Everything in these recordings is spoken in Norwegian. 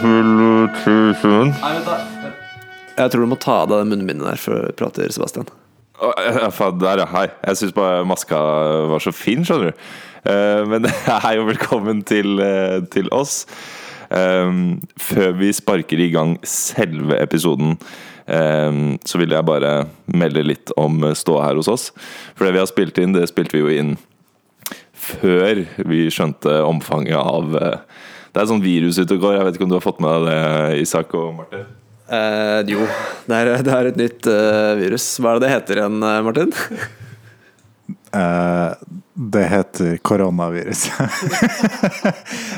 til Tusen. Jeg tror du må ta av deg den munnbindet der før du prater, Sebastian. Å, ja, faen, Der, ja. Hei. Jeg syns bare maska var så fin, skjønner du. Eh, men hei og velkommen til, eh, til oss. Um, før vi sparker i gang selve episoden, um, så vil jeg bare melde litt om ståa her hos oss. For det vi har spilt inn, det spilte vi jo inn før vi skjønte omfanget av uh, Det er sånn virus ute og går. Jeg vet ikke om du har fått med deg det, Isak og Martin? Eh, jo, det er, det er et nytt uh, virus. Hva er det det heter igjen, eh, Martin? Eh, det heter koronavirus.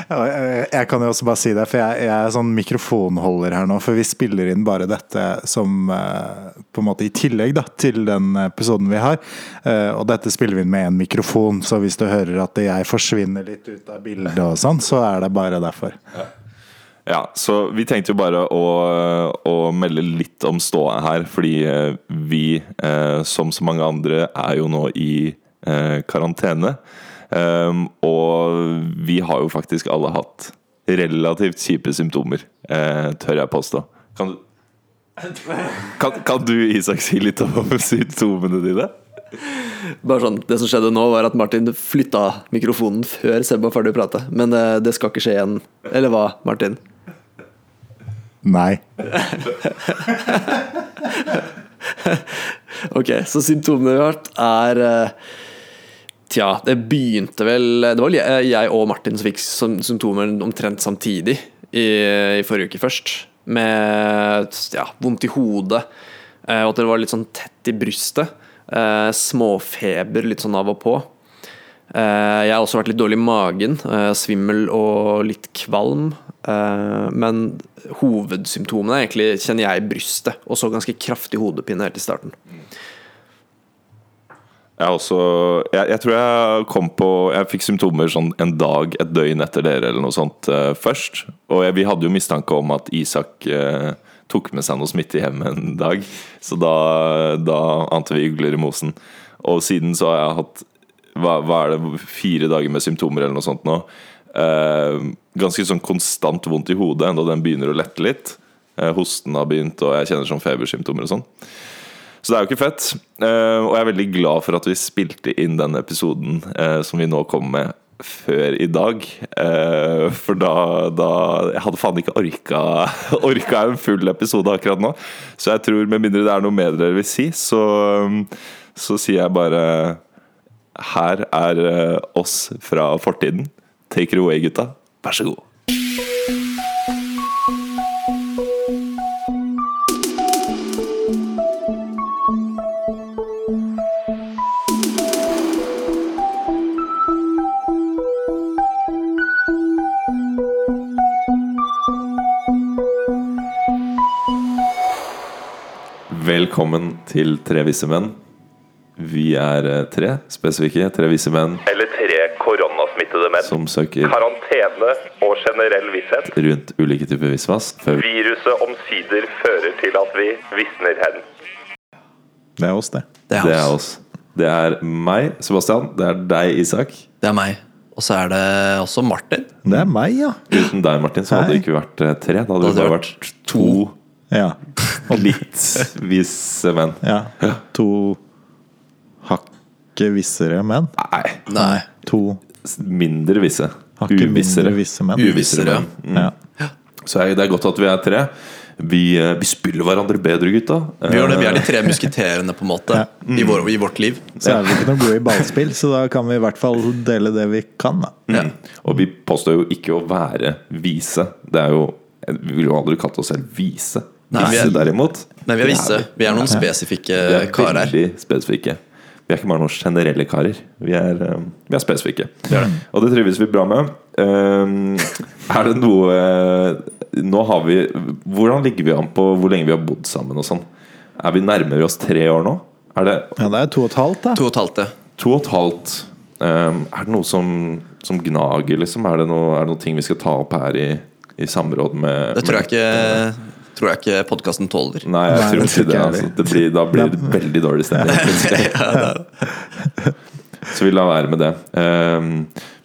Jeg- jeg kan jo også bare si det, for jeg, jeg er sånn mikrofonholder her nå. For vi spiller inn bare dette som eh, på en måte i tillegg da, til den episoden vi har. Eh, og dette spiller vi inn med en mikrofon, så hvis du hører at jeg forsvinner litt ut av bildet og sånn, så er det bare derfor. Ja, så vi tenkte jo bare å, å melde litt om ståa her, fordi eh, vi, eh, som så mange andre, er jo nå i eh, karantene. Um, og vi har jo faktisk alle hatt relativt kjipe symptomer, eh, tør jeg påstå. Kan du, kan, kan du, Isak, si litt om symptomene dine? Bare sånn, Det som skjedde nå, var at Martin flytta mikrofonen før Seb var ferdig å prate. Men det, det skal ikke skje igjen. Eller hva, Martin? Nei. Ok, så symptomene vi har hatt, er eh, Tja, det begynte vel Det var vel jeg jeg og Martin som fikk symptomer omtrent samtidig i, i forrige uke først. Med ja, vondt i hodet, eh, og at det var litt sånn tett i brystet. Eh, småfeber litt sånn av og på. Eh, jeg har også vært litt dårlig i magen. svimmel og litt kvalm. Men hovedsymptomene egentlig kjenner jeg i brystet, og så ganske kraftig hodepine helt i starten. Jeg, også, jeg, jeg tror jeg kom på Jeg fikk symptomer sånn en dag, et døgn etter dere eller noe sånt uh, først. Og jeg, vi hadde jo mistanke om at Isak uh, tok med seg noe smitte hjem en dag. Så da, da ante vi ugler i mosen. Og siden så har jeg hatt hva, hva er det, fire dager med symptomer eller noe sånt nå. Uh, ganske sånn konstant vondt i hodet enda den begynner å lette litt. Hosten har begynt, og jeg kjenner sånn febersymptomer og sånn. Så det er jo ikke fett. Eh, og jeg er veldig glad for at vi spilte inn den episoden eh, som vi nå kommer med, før i dag. Eh, for da, da Jeg hadde faen ikke orka, orka en full episode akkurat nå. Så jeg tror, med mindre det er noe mer dere vil si, så, så sier jeg bare Her er oss fra fortiden. Take it away, gutta. Vær så god. Velkommen til Tre visse menn. Vi er eh, tre spesifikke tre visse menn eller tre koronasmittede menn. som søker Karantene og generell visshet. rundt ulike typer visvas. Før vi Viruset omsider fører til at vi visner hen. Det er oss, det. Det er, Det er oss. oss. Det er meg, Sebastian. Det er deg, Isak. Det er meg. Og så er det også Martin. Det er meg, ja. Uten deg, Martin, så hadde det ikke vært eh, tre. Da hadde vi bare vært to Ja. litt visse menn. ja. To hakket vissere menn. Nei, Nei. To mindre visse. hakket Uvissere. mindre visse menn. Uvissere. Mm. Ja. Så det er godt at vi er tre. Vi, eh, vi spiller hverandre bedre, gutta. Vi, gjør det, vi er de tre musketerene, på en måte, Ja. i, vår, i vårt liv. Så er vi ikke noe gode i ballspill, så da kan vi i hvert fall dele det vi kan. Da. Ja. Og vi påstår jo ikke å være vise. Det er jo Vi ville jo aldri kalt oss selv vise. Nei, Visse, er- derimot. Nei, vi er visse. Vi er noen spesifikke Vi er karer. veldig spesifikke. Vi er ikke bare noen generelle karer. Vi er, eh, vi er spesifikke. Og det trives vi bra med. Um, er det noe eh, Nå har vi Hvordan ligger vi an på hvor lenge vi har bodd sammen og sånn? Er vi nærmere oss tre år nå? Er det Ja, det er to og et halvt, da. To og et halvt, ja. to og et halvt? Um, er det noe som, som gnager, liksom? Er det, noe, er det noe ting vi skal ta opp her i, i samråd med Det tror jeg ikke, tror jeg ikke podkasten tåler. Nei, jeg Nei, tror ikke det. Altså. det blir, da blir det veldig dårlig stemning. Så vi lar være med det. Ehm,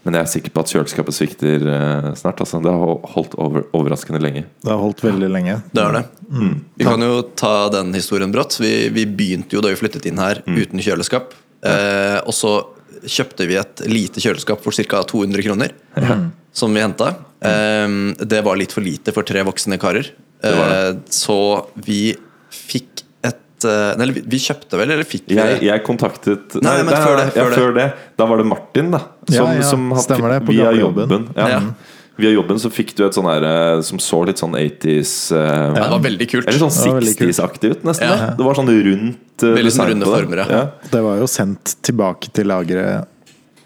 men jeg er sikker på at kjøleskapet svikter eh, snart. Altså. Det har holdt over, overraskende lenge. Det har holdt veldig lenge. Det er det. Vi kan jo ta den historien brått. Vi, vi begynte jo da vi flyttet inn her uten kjøleskap. Eh, og så kjøpte vi et lite kjøleskap for ca. 200 kroner. Som vi henta. Um, det var litt for lite for tre voksne karer. Var det. så vi fikk et eh, Eller vi- kjøpte vel, eller fikk vi Jeg, det? jeg kontaktet Nei, men det er- før det, ja, før det. før det. Da var det Martin, da. Som, ja, som har- stemmer det, på via jobben. jobben. Ja. Ja. Via jobben så fikk du et sånn her eh, som så litt sånn 80s eh, Ja, det var veldig kult. Eller sånn Det var veldig kult. 60s-aktig ut, nesten. Ja. ja. Det var sånn rundt eh, Veldig sånn runde det. former, ja. ja. Det var jo sendt tilbake til lageret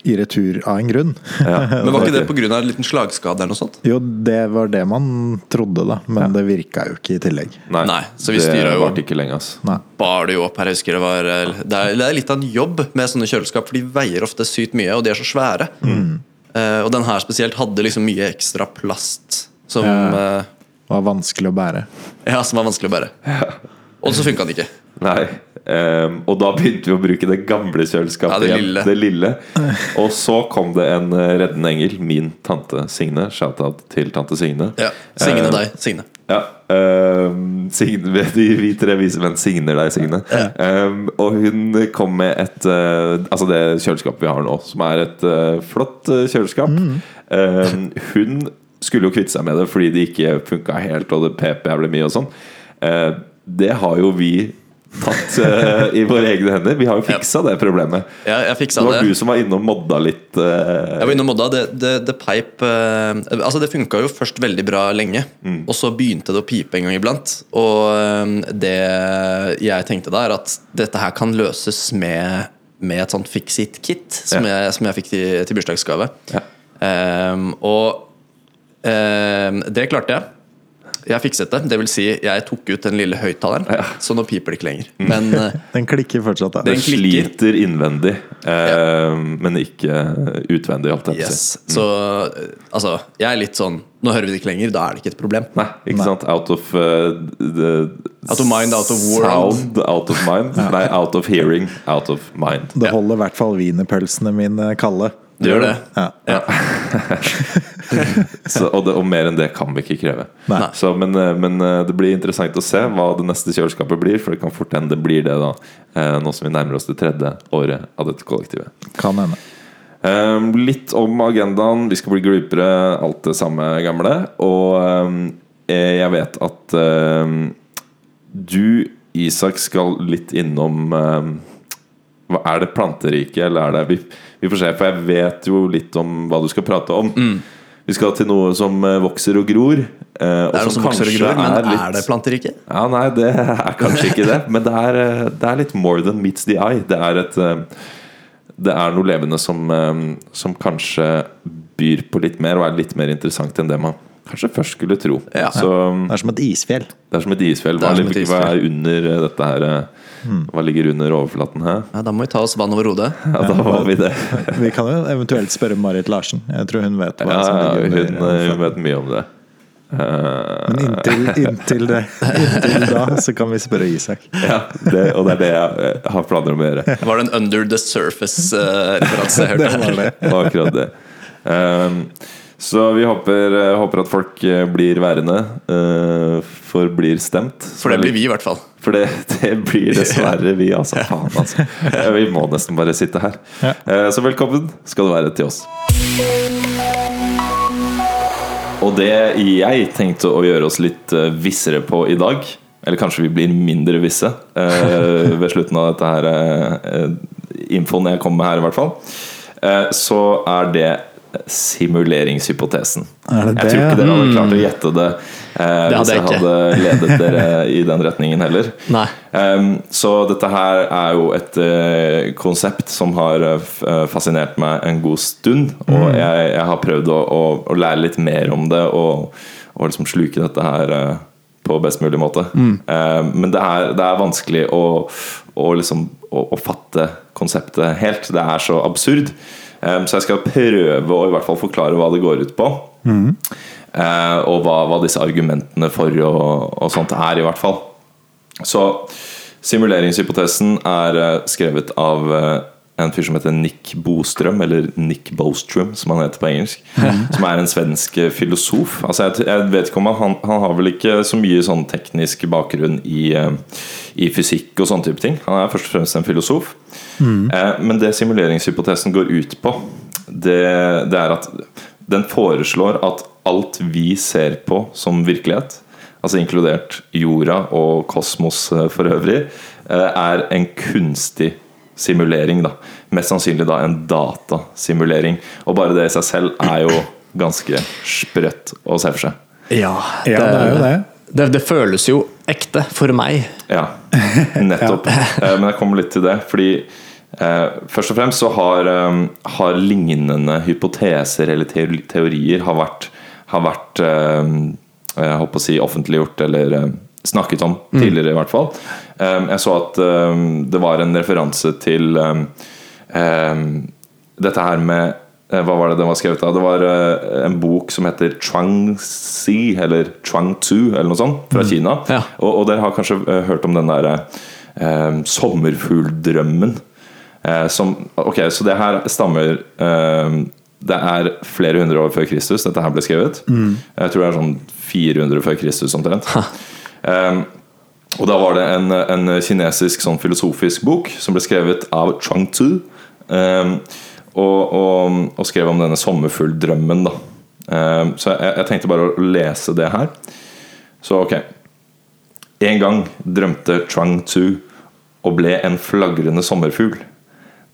i retur av en grunn. Ja. Men var ikke det pga. en liten slagskade eller noe sånt? Jo, det var det man trodde, da. Men det virka jo ikke i tillegg. Nei, Nei, så vi styra styrer jo- varte ikke lenge, ass. Nei. bar det jo opp her. Jeg husker det var eh, Det er, det er litt av en jobb med sånne kjøleskap, for de veier ofte sykt mye, og de er så svære. Eh, og den her spesielt hadde liksom mye ekstra plast som, Ja. uh, var vanskelig å bære. ja, som var vanskelig å bære. Og så funka den ikke. Nei. Um, og da begynte vi å bruke det gamle kjøleskapet. Ja, det lille. det lille. Og så kom det en eh, reddende engel, min tante Signe. Shout-out til tante Signe. Ja, Signe um, deg. Signe. Ja, um, Signe, vi, vi tre vise menn signer deg, Signe. Ehm, og hun kom med et uh, Altså det kjøleskapet vi har nå, som er et uh, flott kjøleskap. Ehm, hun skulle jo kvitte seg med det fordi det ikke funka helt, og det pep jævlig mye og sånn. Eh, det har jo vi tatt uh, i våre egne hender. Vi har jo fiksa det problemet. Ja, jeg Det var det. du som var inne og modda litt. Uh... Jeg var inne og modda. Det, det, det peip uh, Altså Det funka jo først veldig bra lenge, Mm. og så begynte det å pipe en gang iblant. Og det jeg tenkte da, er at dette her kan løses med, med et sånt fix it-kit som, Ja. jeg, som jeg fikk til, til bursdagsgave. Ja. Ehm, og det klarte jeg. Jeg fikset det. Det vil si, jeg tok ut den lille høyttaleren, så nå piper det ikke lenger. Mm. Men eh, Den klikker fortsatt, da. Det Den klikker. sliter innvendig, eh, men ikke utvendig. Alt jeg på si. Mm. Så eh, altså, jeg er litt sånn Nå hører vi det ikke lenger, da er det ikke et problem. Nei, ikke sant? Out of uh, the Out of mind, out of world. Sound, out of mind. Nei, out of hearing, out of mind. Det holder i hvert fall wienerpølsene mine kalde. Det gjør det. Ja. Så, og, det, og mer enn det kan vi ikke kreve. Så, men, eh, men eh, det blir interessant å se hva det neste kjøleskapet blir, for det kan fort hende det blir det da eh, nå som vi nærmer oss det tredje året av dette kollektivet. Kan hende. Um, litt om agendaen. Vi skal bli glupere, alt det samme gamle. Og um, jeg vet at um, du, Isak, skal litt innom Er det planteriket, eller er det vi, vi får se, for jeg vet jo litt om hva du skal prate om. Vi skal til noe som eh, vokser og gror. eh, Det er noe som vokser og gror, men er, litt- det planteriket? ja, nei, det er kanskje ikke det. Men det er, eh, det er litt more than meets the eye. Det er et Det er noe levende som, som kanskje byr på litt mer, og er litt mer interessant enn det man kanskje først skulle tro. Ja. Så Det er som et isfjell. det er som et isfjell. Hva, er som et ligger- hva er under dette her? Eh, Hva ligger under overflaten her? Ja, da må vi ta oss vann over hodet. Ja, da var vi det. Vi kan jo eventuelt spørre Marit Larsen. Jeg tror hun vet hva Ja, som ligger hun, under. eh, hun vet mye om det. Eh, Men inntil, inntil, det, inntil da så kan vi spørre Isak. ja, det, og det er det jeg eh, har planer om å gjøre. Var det en Under the Surface-referanse Uh, Det var det. Det var akkurat det. Um, så vi håper, eh, håper at folk eh, blir værende, uh, forblir stemt. For det blir vi, i hvert fall. For det, det blir dessverre vi, altså. Faen, altså. Eh, Vi må nesten bare sitte her. Eh, Så velkommen skal du være til oss. Og det jeg tenkte å gjøre oss litt eh, vissere på i dag Eller kanskje vi blir mindre visse eh, ved slutten av dette her eh, infoen jeg kommer med her, i hvert fall. Eh, så er det simuleringshypotesen. Er det Jeg tror ikke dere hadde klart å gjette det eh, det hvis jeg ikke. hadde ledet dere i den retningen heller. Nei. Um, så dette her er jo et uh, konsept som har uh, fascinert meg en god stund. Og jeg, jeg har prøvd å, å, å lære litt mer om det og, og liksom sluke dette her uh, på best mulig måte. Um, men det er, det er vanskelig å, å, liksom, å, å fatte konseptet helt. Det er så absurd. Um, så jeg skal prøve å i hvert fall forklare hva det går ut på. Eh, og hva, hva disse argumentene for og, og sånt er, i hvert fall. Så simuleringshypotesen er eh, skrevet av eh, en fyr som heter Nick Bostrøm, eller Nick Bostrøm som han heter på engelsk. Som er en svensk eh, filosof. Altså jeg, jeg vet ikke om han, han har vel ikke så mye sånn teknisk bakgrunn i, i fysikk og sånne type ting. Han er først og fremst en filosof. Eh, Men det simuleringshypotesen går ut på, det, det er at den foreslår at alt vi ser på som virkelighet, altså inkludert jorda og kosmos eh, for øvrig, eh, er en kunstig simulering. da Mest sannsynlig da en datasimulering. Og bare det i seg selv er jo ganske sprøtt å se for seg. Ja, Ja, det er jo det. Det, det føles jo ekte for meg. Ja, nettopp. ja. Men jeg kommer litt til det. Fordi først og fremst så har, eh, har lignende hypoteser eller teorier har vært, har vært eh, jeg håper å si offentliggjort eller eh, snakket om tidligere, i hvert fall. Eh, Jeg så at eh, det var en referanse til eh, eh, dette her med eh, hva var det den var skrevet av? Det var eh, en bok som heter Chuang Si, eller Chuang Tu, eller noe sånt, fra Kina. Ja. Og, og dere har kanskje eh, hørt om den der eh, sommerfugldrømmen. Eh, som, ok, så det her stammer eh, Det er flere hundre år før Kristus dette her ble skrevet. Jeg tror det er sånn 400 før Kristus omtrent. Eh, og da var det en, en kinesisk sånn filosofisk bok som ble skrevet av Chuang Tu. eh, og, og, og skrev om denne sommerfugldrømmen. da. Eh, så jeg, jeg tenkte bare å lese det her. Så ok. En gang drømte Chuang Tu og ble en flagrende sommerfugl.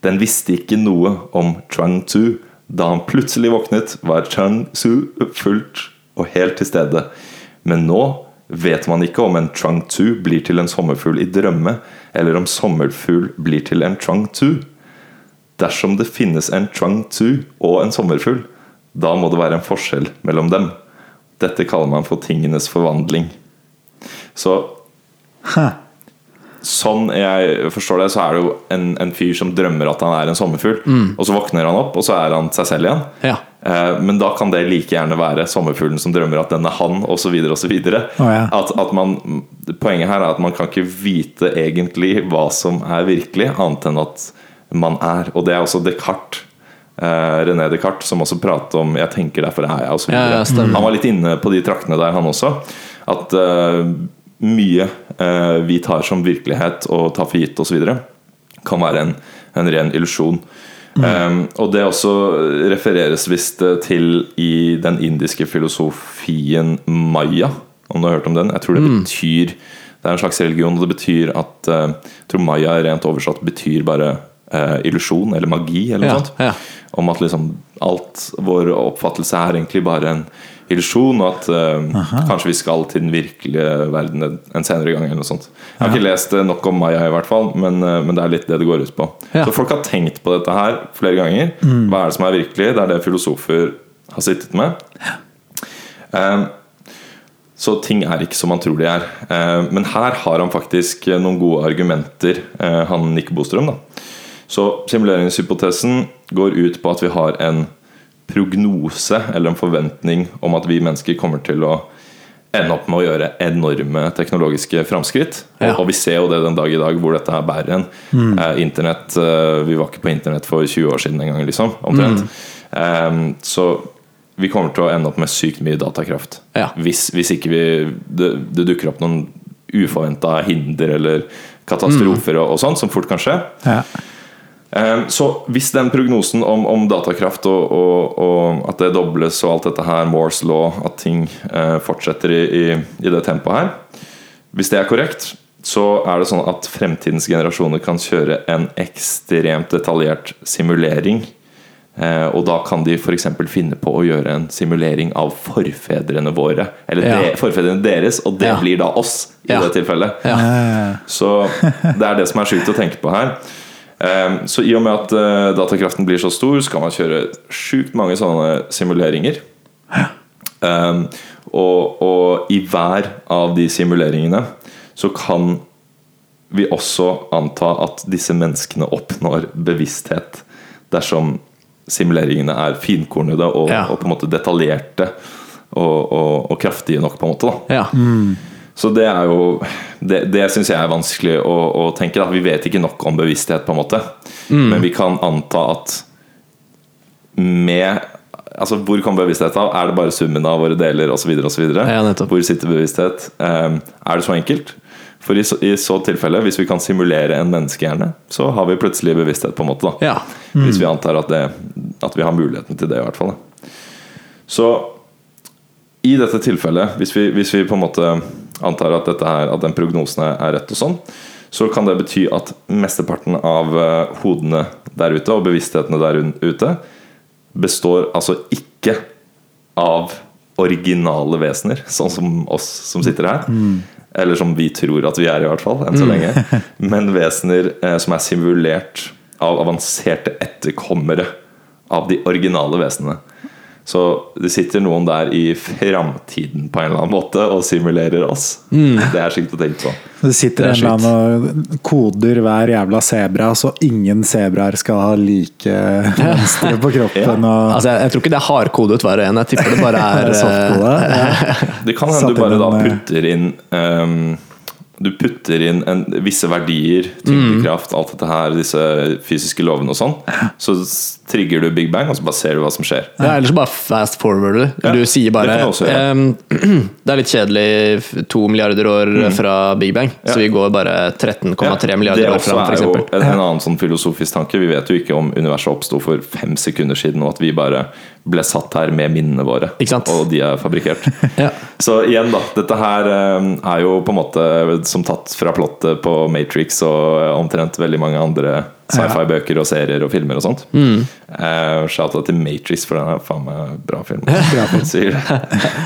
Den visste ikke noe om Chuang Tzu. Da han plutselig våknet, var Chuang Tzu fullt og helt til stede. Men nå vet man ikke om en Chuang Tzu blir til en sommerfugl i drømme, eller om sommerfugl blir til en Chuang Tzu. Dersom det finnes en Chuang Tzu og en sommerfugl, da må det være en forskjell mellom dem. Dette kaller man for tingenes forvandling. Så Sånn jeg forstår det, så er det jo en, en fyr som drømmer at han er en sommerfugl. Og så våkner han opp, og så er han seg selv igjen. Ja. Eh, Men da kan det like gjerne være sommerfuglen som drømmer at den er han, osv. osv. Å, ja. At, at man, poenget her er at man kan ikke vite egentlig hva som er virkelig, annet enn at man er. Og det er også Descartes. eh, René Descartes som også pratet om 'jeg tenker, derfor er jeg', ja, han var litt inne på de traktene der, han også. At eh, mye eh, vi tar som virkelighet og tar for gitt osv., kan være en, en ren illusjon. Um, og det også refereres visst til i den indiske filosofien maya, om du har hørt om den. Jeg tror det betyr Det er en slags religion, og det betyr at eh, Jeg tror maya rent oversatt betyr bare uh, illusjon eller magi, eller noe Ja, sånt. ja. Om at liksom alt vår oppfattelse er egentlig bare en illusjon, og at uh, kanskje vi skal til den virkelige verden en- en senere gang. eller noe sånt Jeg har ikke lest eh, nok om Maya, i hvert fall men, uh, men det er litt det det går ut på. Ja. Så folk har tenkt på dette her flere ganger. Hva er det som er virkelig? Det er det filosofer har sittet med. Eh, så ting er ikke som man tror de er. Eh, Men her har han faktisk noen gode argumenter, han Nick Bostrøm. da Så simuleringshypotesen går ut på at vi har en prognose eller en forventning om at vi mennesker kommer til å ende opp med å gjøre enorme teknologiske framskritt. Ja. Og, og vi ser jo det den dag i dag hvor dette her bærer hen. Eh, internett, eh, vi var ikke på internett for 20 år siden engang, liksom. Omtrent. Eh, så vi kommer til å ende opp med sykt mye datakraft. Ja. Hvis, hvis ikke vi det, det dukker opp noen uforventa hinder eller katastrofer og, og sånn, som fort kan skje. Ja. Eh, Så hvis den prognosen om, om datakraft og, og, og at det dobles og alt dette her, Moores law, at ting eh, fortsetter i, i, i det tempoet her Hvis det er korrekt, så er det sånn at fremtidens generasjoner kan kjøre en ekstremt detaljert simulering. Eh, og da kan de f.eks. finne på å gjøre en simulering av forfedrene våre. Eller Ja. de, forfedrene deres, og det Ja. blir da oss i Ja. det tilfellet. Ja. Så det er det som er sjukt å tenke på her. Ehm, Så i og med at eh, datakraften blir så stor, så kan man kjøre sjukt mange sånne simuleringer. Ehm, og, og i hver av de simuleringene så kan vi også anta at disse menneskene oppnår bevissthet dersom simuleringene er finkornede og, Ja. og på en måte detaljerte og, og, og kraftige nok, på en måte. da Ja. Så det er jo Det, det syns jeg er vanskelig å, å tenke. Da. Vi vet ikke nok om bevissthet, på en måte. Mm. Men vi kan anta at med Altså, Hvor kommer bevissthet av? Er det bare summen av våre deler osv.? Ja, nettopp. Hvor sitter bevissthet? Um, er det så enkelt? For i så, i så tilfelle, hvis vi kan simulere en menneskehjerne, så har vi plutselig bevissthet, på en måte. da Ja. Hvis vi antar at, det, at vi har muligheten til det, i hvert fall. Da. Så i dette tilfellet, hvis vi, hvis vi på en måte antar at, her, at den prognosen er, rett, og sånn, så kan det bety at mesteparten av eh, hodene der ute, og bevissthetene der ute, består altså ikke av originale vesener, sånn som oss som sitter her. Eller som vi tror at vi er, i hvert fall, enn så lenge. Men vesener eh, som er simulert av avanserte etterkommere av de originale vesenene. Så det sitter noen der i framtiden på en eller annen måte og simulerer oss. Det er sykt å tenke på. Det sitter Det en eller annen og koder hver jævla sebra, så ingen sebraer skal ha like mønstre på kroppen. Og Altså, jeg, jeg tror ikke det er hardkodet hver og en. Jeg tipper det bare er eh. Det kan hende du bare da eh, putter inn ehm, Du putter inn en, visse verdier, tyngdekraft, alt dette her, disse fysiske lovene og sånn. Så trigger du Big Bang, og så bare ser du hva som skjer. Ja, Eller så bare fast forwarder du. Ja, Du sier bare det også ja. um, Det er litt kjedelig to milliarder år fra Big Bang, Mm. Ja. så vi går bare 13,3 milliarder år fram, f.eks. Det er jo en annen sånn filosofisk tanke. Vi vet jo ikke om universet oppsto for fem sekunder siden, og at vi bare ble satt her med minnene våre. Ikke sant? Og de er fabrikkert. Ja. Så igjen, da. Dette her eh, er jo på en måte som tatt fra plottet på Matrix og eh, omtrent veldig mange andre sci-fi-bøker og serier og filmer og sånt. Mm. Shout-out til Matrix, for den er faen meg bra film. bra film.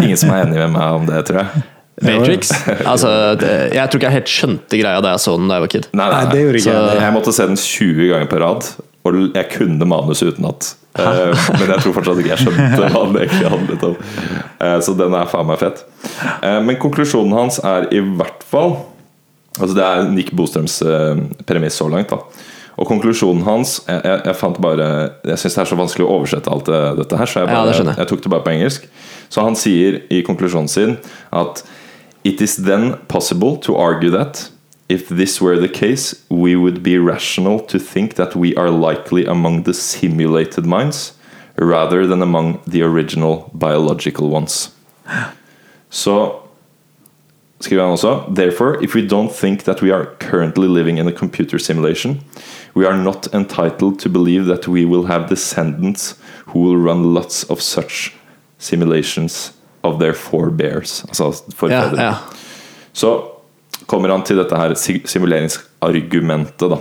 Ingen som er enig med meg om det, tror jeg. Matrix. Altså, det, jeg tror ikke jeg helt skjønte greia da jeg så den da jeg var kid. Nei, Nei, ikke så jeg måtte se den 20 ganger på rad, og jeg kunne manuset utenat. Eh, men jeg tror fortsatt ikke jeg skjønte hva den egentlig handlet om. Eh, så den er faen meg fett. Eh, men konklusjonen hans er i hvert fall Altså Det er Nick Bostrøms premiss så langt. da Og konklusjonen hans Jeg, jeg, jeg fant bare Jeg syns det er så vanskelig å oversette alt det, dette her, så jeg, Ja, bare, det jeg. jeg tok det bare på engelsk. Så han sier i konklusjonen sin at It is then possible to argue that if this were the case, we would be rational to think that we are likely among the simulated minds rather than among the original biological ones. So skriver han også Therefore, if we don't think that we are currently living in a computer simulation, we are not entitled to believe that we will have descendants who will run lots of such simulations of their forebears. Altså forfedre. ja. Så kommer han til dette her simuleringsargumentet, da.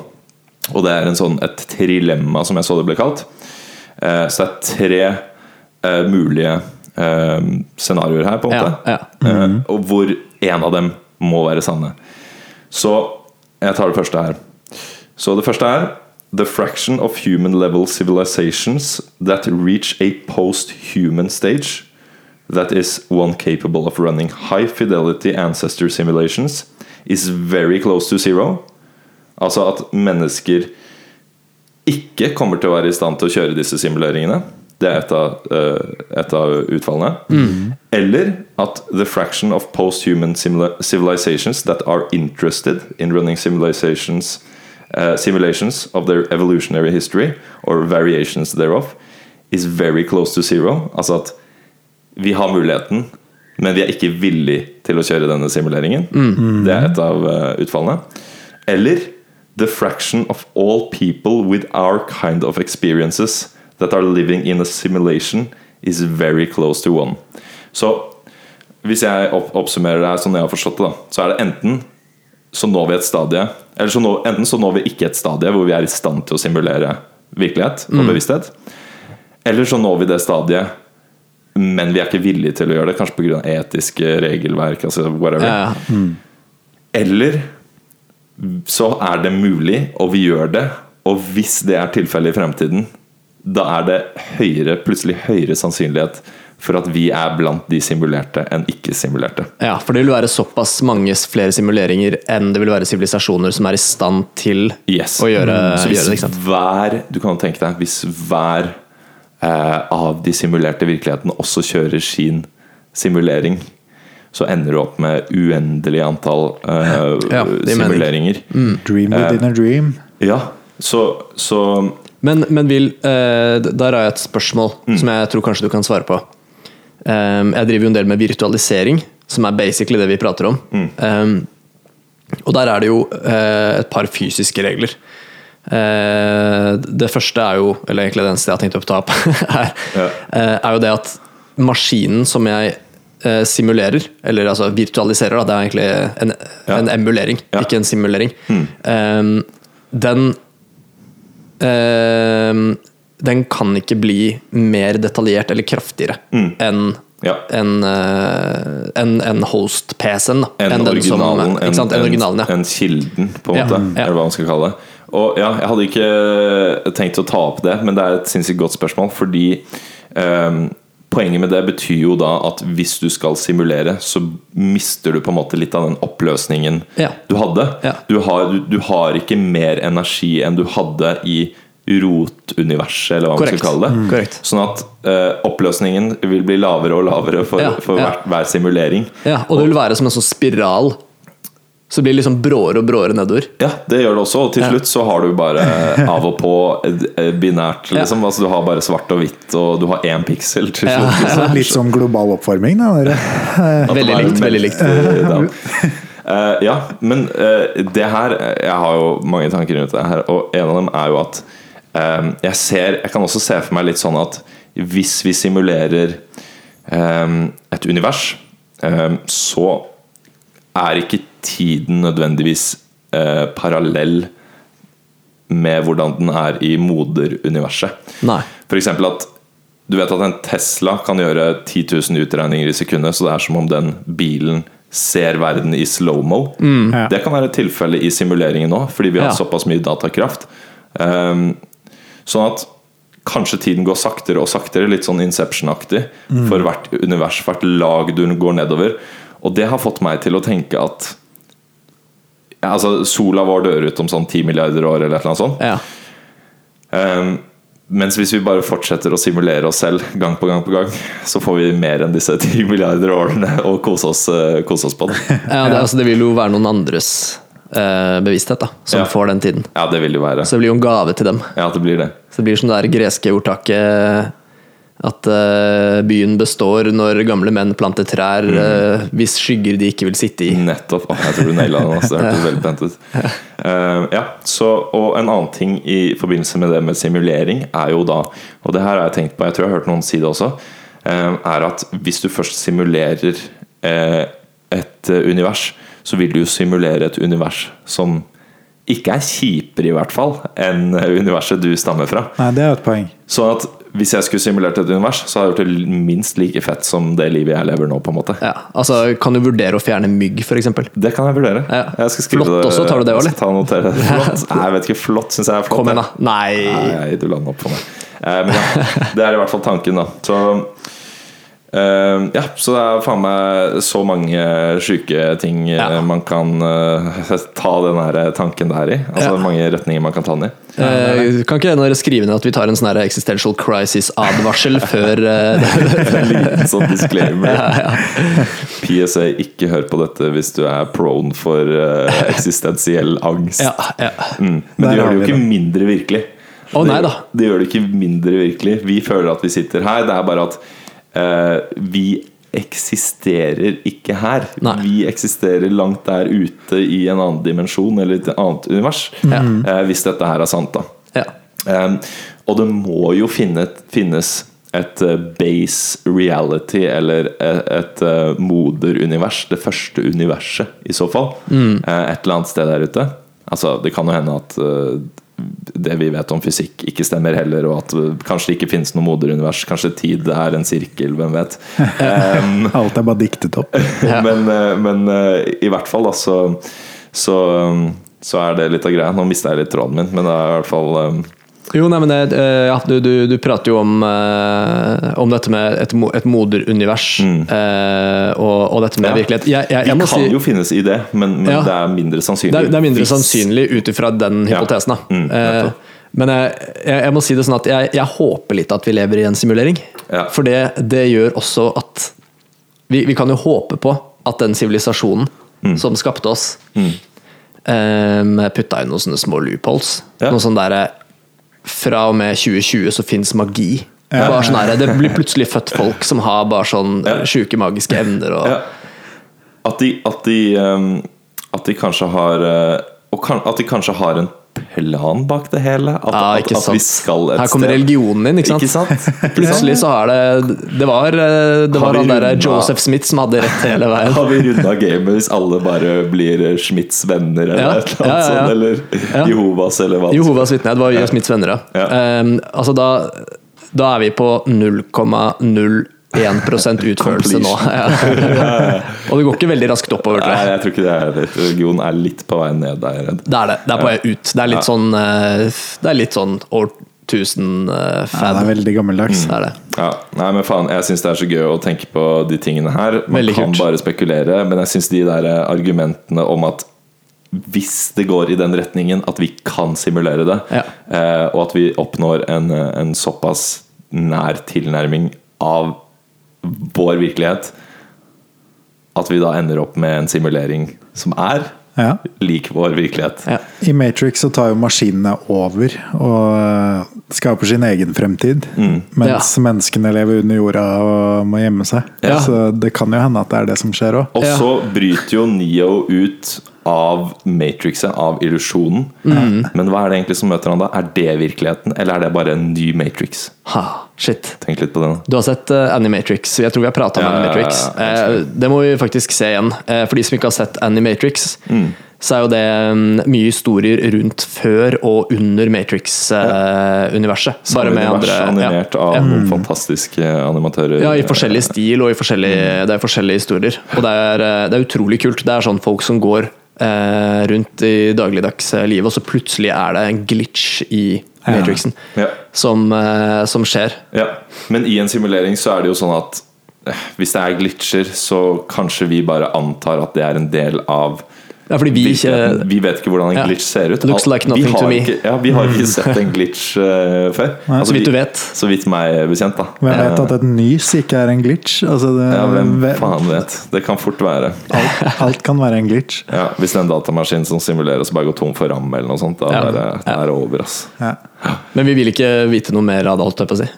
Og det er en sånn, et trilemma, som jeg så det ble kalt. Eh, så det er tre eh, mulige eh, scenarioer her, på en Ja, måte. ja. Eh, og hvor en av dem må være sanne. Så jeg tar det første her. Så det første er The fraction of human level civilizations that reach a post-human stage that is one capable of running high fidelity ancestor simulations is very close to zero. Altså at mennesker ikke kommer til å være i stand til å kjøre disse simuleringene. Det er et av, eh, et av utfallene. Eller at the fraction of post-human civilizations that are interested in running simulations, uh, simulations of their evolutionary history or variations thereof is very close to zero. Altså at vi har muligheten, men vi er ikke villig til å kjøre denne simuleringen. Det er et av eh, utfallene. Eller the fraction of all people with our kind of experiences that are living in a simulation is very close to one. Så hvis jeg opp oppsummerer det her sånn jeg har forstått det, da, så er det enten så når vi et stadie Eller så nå, enten så når vi ikke et stadie hvor vi er i stand til å simulere virkelighet og bevissthet. Eller så når vi det stadiet, men vi er ikke villige til å gjøre det. Kanskje pga. etiske regelverk. Altså whatever. Ja, ja. Eller så er det mulig, og vi gjør det. Og hvis det er tilfellet i fremtiden, da er det høyere, plutselig høyere sannsynlighet for at vi er blant de simulerte enn ikke-simulerte. Ja, for det vil være såpass mange flere simuleringer enn det vil være sivilisasjoner som er i stand til Yes. å gjøre, Så hvis gjøre det. ikke sant? hver Du kan tenke deg hvis hver av de simulerte virkelighetene også kjører sin simulering, så ender du opp med uendelig antall eh, Ja, simuleringer. Mm. Dream within a dream. Ja, så, så Men, men vil, eh, der har jeg et spørsmål Mm. som jeg tror kanskje du kan svare på. Um, jeg driver jo en del med virtualisering, som er basically det vi prater om. Mm. Um, og der er det jo eh, et par fysiske regler. Eh, det første er jo, eller egentlig det eneste jeg har tenkt å ta opp, er, Ja. eh, er jo det at maskinen som jeg eh, simulerer, eller altså virtualiserer, da, det er egentlig en, Ja. en emulering, Ja. ikke en simulering. Um, den Ehm, den kan ikke bli mer detaljert eller kraftigere enn Ja. en, en enn host-PC-en. enn en den som- originalen, en, originalen, ja. enn kilden, på en Ja, måte. ja. Eller hva man skal kalle det. Og ja, jeg hadde ikke tenkt å ta opp det, men det er et sinnssykt godt spørsmål. Fordi ehm, poenget med det betyr jo da at hvis du skal simulere, så mister du på en måte litt av den oppløsningen Ja. du hadde. Ja. Du, har, du, du har ikke mer energi enn du hadde i rotuniverset, eller hva man skal kalle det. Korrekt. Sånn at eh, oppløsningen vil bli lavere og lavere for, Ja, for. Hver, hver simulering. Ja, og det vil være som en sånn spiral. Så det blir liksom bråere og bråere nedover. Ja, det gjør det også. Og til slutt så har du bare av og på eh, eh, binært, liksom. Altså, du har bare svart og hvitt, og du har én piksel til slutt. Liksom. Litt sånn global oppvarming, da. Dere. Veldig likt, veldig likt. Uh. Eh, ja, men uh, det her Jeg har jo mange tanker rundt det her, og en av dem er jo at eh, jeg ser Jeg kan også se for meg litt sånn at hvis vi simulerer eh, et univers, eh, så er ikke tiden nødvendigvis eh, parallell med hvordan den er i moderuniverset. F.eks. At du vet at en Tesla kan gjøre 10 000 utregninger i sekundet, så det er som om den bilen ser verden i slow-mo. Ja. Det kan være et tilfelle i simuleringen nå, fordi vi har Ja. såpass mye datakraft. Um, sånn at kanskje tiden går saktere og saktere, litt sånn Inception-aktig, for hvert univers, hvert lag du går nedover. Og det har fått meg til å tenke at ja, altså, sola vår dør ut om sånn 10 milliarder år, eller annet sånt. Ja. Um, mens hvis vi bare fortsetter å simulere oss selv gang på gang på gang, så får vi mer enn disse 10 milliarder årene å kose oss, eh, kose oss på. Det. Ja, det, altså, det vil jo være noen andres eh, bevissthet da, som Ja. får den tiden. Ja, det vil jo være. Så det blir jo en gave til dem. Ja, det blir det. Så det blir som det der greske ordtaket at uh, byen består når gamle menn planter trær uh, hvis skygger de ikke vil sitte i. Nettopp. Oh, jeg tror du naila den. Altså. Det hørtes veldig pent ut. Uh, ja, så, og en annen ting i forbindelse med det med simulering er jo da, og det her har jeg tenkt på, jeg tror jeg har hørt noen si det også, eh, er at hvis du først simulerer eh, et univers, så vil du jo simulere et univers som ikke er kjipere, i hvert fall, enn universet du stammer fra. Nei, det er et poeng. Sånn at hvis jeg skulle simulert et univers, så hadde jeg gjort det minst like fett som det livet jeg lever nå, på en måte. Ja, altså Kan du vurdere å fjerne mygg, f.eks.? Det kan jeg vurdere. Ja. Jeg skal skrive Flott det- også, tar du det òg, eller? Flott? Nei, jeg vet ikke. Flott syns jeg er flott. Kom igjen, da. Nei! Nei, du la den opp for meg. Eh, men ja, det er i hvert fall tanken, da. Så eh, ja, så det er faen meg så mange sjuke ting eh, Ja. man kan uh, ta den her tanken der i. Altså Ja. mange retninger man kan ta den i. Uh, kan ikke dere skrive ned at vi tar en sånn existential crisis-advarsel før En liten sånn disclaimer. PSA, ikke hør på dette hvis du er prone for eksistensiell angst. Ja, ja. Mm. Men det gjør det jo ikke mindre virkelig. Å, nei Det- da. Det gjør det ikke mindre virkelig. Vi føler at vi sitter her. Det er bare at vi eksisterer ikke her. Nei. Vi eksisterer langt der ute i en annen dimensjon eller et annet univers. Ja. Eh, hvis dette her er sant, da. ja. Og det må jo finne, finnes et eh, base reality, eller et, et eh, moderunivers. Det første universet, i så fall. Mm. Eh, et eller annet sted der ute. Altså, det kan jo hende at eh, det vi vet om fysikk, ikke stemmer heller, og at eh, kanskje det ikke finnes noe moderunivers. Kanskje tid er en sirkel, hvem vet. Um, Alt er bare diktet opp. Men, eh, men eh, i hvert fall, da, så, så, så er det litt av greia. Nå mista jeg litt tråden min, men det er i hvert fall um, Jo, nei, men det, eh, ja, du, du, du prater jo om, eh, om dette med et, et moderunivers eh, og, og dette med Mm. Ja. virkelighet. Jeg, jeg, jeg må kan si jo finnes i det, men, men Ja. det er mindre sannsynlig. det er, det er mindre sannsynlig ut ifra den hypotesen. Mm, Eh, men jeg, jeg, må si det sånn at jeg, håper litt at vi lever i en simulering. Ja. For det, det gjør også at vi, vi kan jo håpe på at den sivilisasjonen Mm. som skapte oss, um, putta inn noen sånne små loopholes. Noe sånn derre Fra og med 2020 så fins magi. Ja. Bare sånn her, det blir plutselig født folk som har bare sånn Ja. sjuke magiske evner. Og, Ja. At de, at de, um, at de kanskje har uh, kan, At de kanskje har en plan bak det hele. At, Ja, at, at vi skal et Her kommer sted. religionen inn, ikke sant? Ikke sant? Plutselig så er det Det var, eh, det var han der Joseph Smith som hadde rett hele veien. Har vi runda gamet hvis alle bare blir Schmidts venner eller Ja, et eller annet ja, sånt? Eller. Jehovas, eller hva? Jehovas vitne. Det var. Smiths venner, ja. Um, altså da, da er vi på 0,01 utførelse nå. Og det går ikke veldig raskt oppover, tror Nei, jeg. jeg tror ikke det er det. Religion er litt på vei ned, er jeg redd. Det er det. Det er på vei ut. Det er litt sånn eh, Det er litt sånn år 1000 uh, Ja, det er veldig gammeldags. Det er det. Ja, nei, men faen, Jeg syns det er så gøy å tenke på de tingene her. Man Veldig kan kult. bare spekulere, men jeg syns de der eh, argumentene om at hvis det går i den retningen at vi kan simulere det, Ja. eh, og at vi oppnår en, eh, en såpass nær tilnærming av vår virkelighet at vi da ender opp med en simulering som er Ja. lik vår virkelighet. Ja. I Matrix så tar jo maskinene over og øh, skaper sin egen fremtid. Mm. Mens menneskene lever under jorda og må gjemme seg. Ja. Så det kan jo hende at det er det som skjer òg. Og Ja. så bryter jo Neo ut av Matrixet, av illusjonen. Mm. Men hva er det egentlig som møter han da? Er det virkeligheten, eller er det bare en ny Matrix? Ha, shit. Tenk litt på det. da. Du har sett uh, Animatrix. Jeg tror vi har prata om Ja, Animatrix. ja, ja, Eh, det må vi faktisk se igjen. Eh, for de som ikke har sett Animatrix, Mm. så er jo det mm, mye historier rundt før og under Matrix-universet. Bare med Univers andre. Animert av Ja. noen fantastiske animatører. Ja, i forskjellig stil og i forskjellige, det er forskjellige historier. Og det er, eh, det er utrolig kult. Det er sånn folk som går rundt i dagligdagse livet, og så plutselig er det en glitch i Matrixen Ja. som, eh, som skjer. Ja. Men i en simulering så er det jo sånn at eh, hvis det er glitcher, så kanskje vi bare antar at det er en del av Ja, fordi vi ikke Vi vet ikke hvordan en Ja. glitch ser ut. Looks like nothing to me. Ikke, ja, vi har ikke sett en glitch uh, før. Altså, Så vidt du vet. Så vidt meg bekjent, da. Hvem vet Eh, at et nys ikke er en glitch? Altså det, Ja, hvem vet. faen vet. Det kan fort være. alt, alt kan være en glitch. Ja, hvis det er en datamaskin som simulerer oss bare går tom for ram, eller noe sånt, da Ja. er det, da er over. ass. Ja. Men vi vil ikke vite noe mer av det, holdt jeg på å si.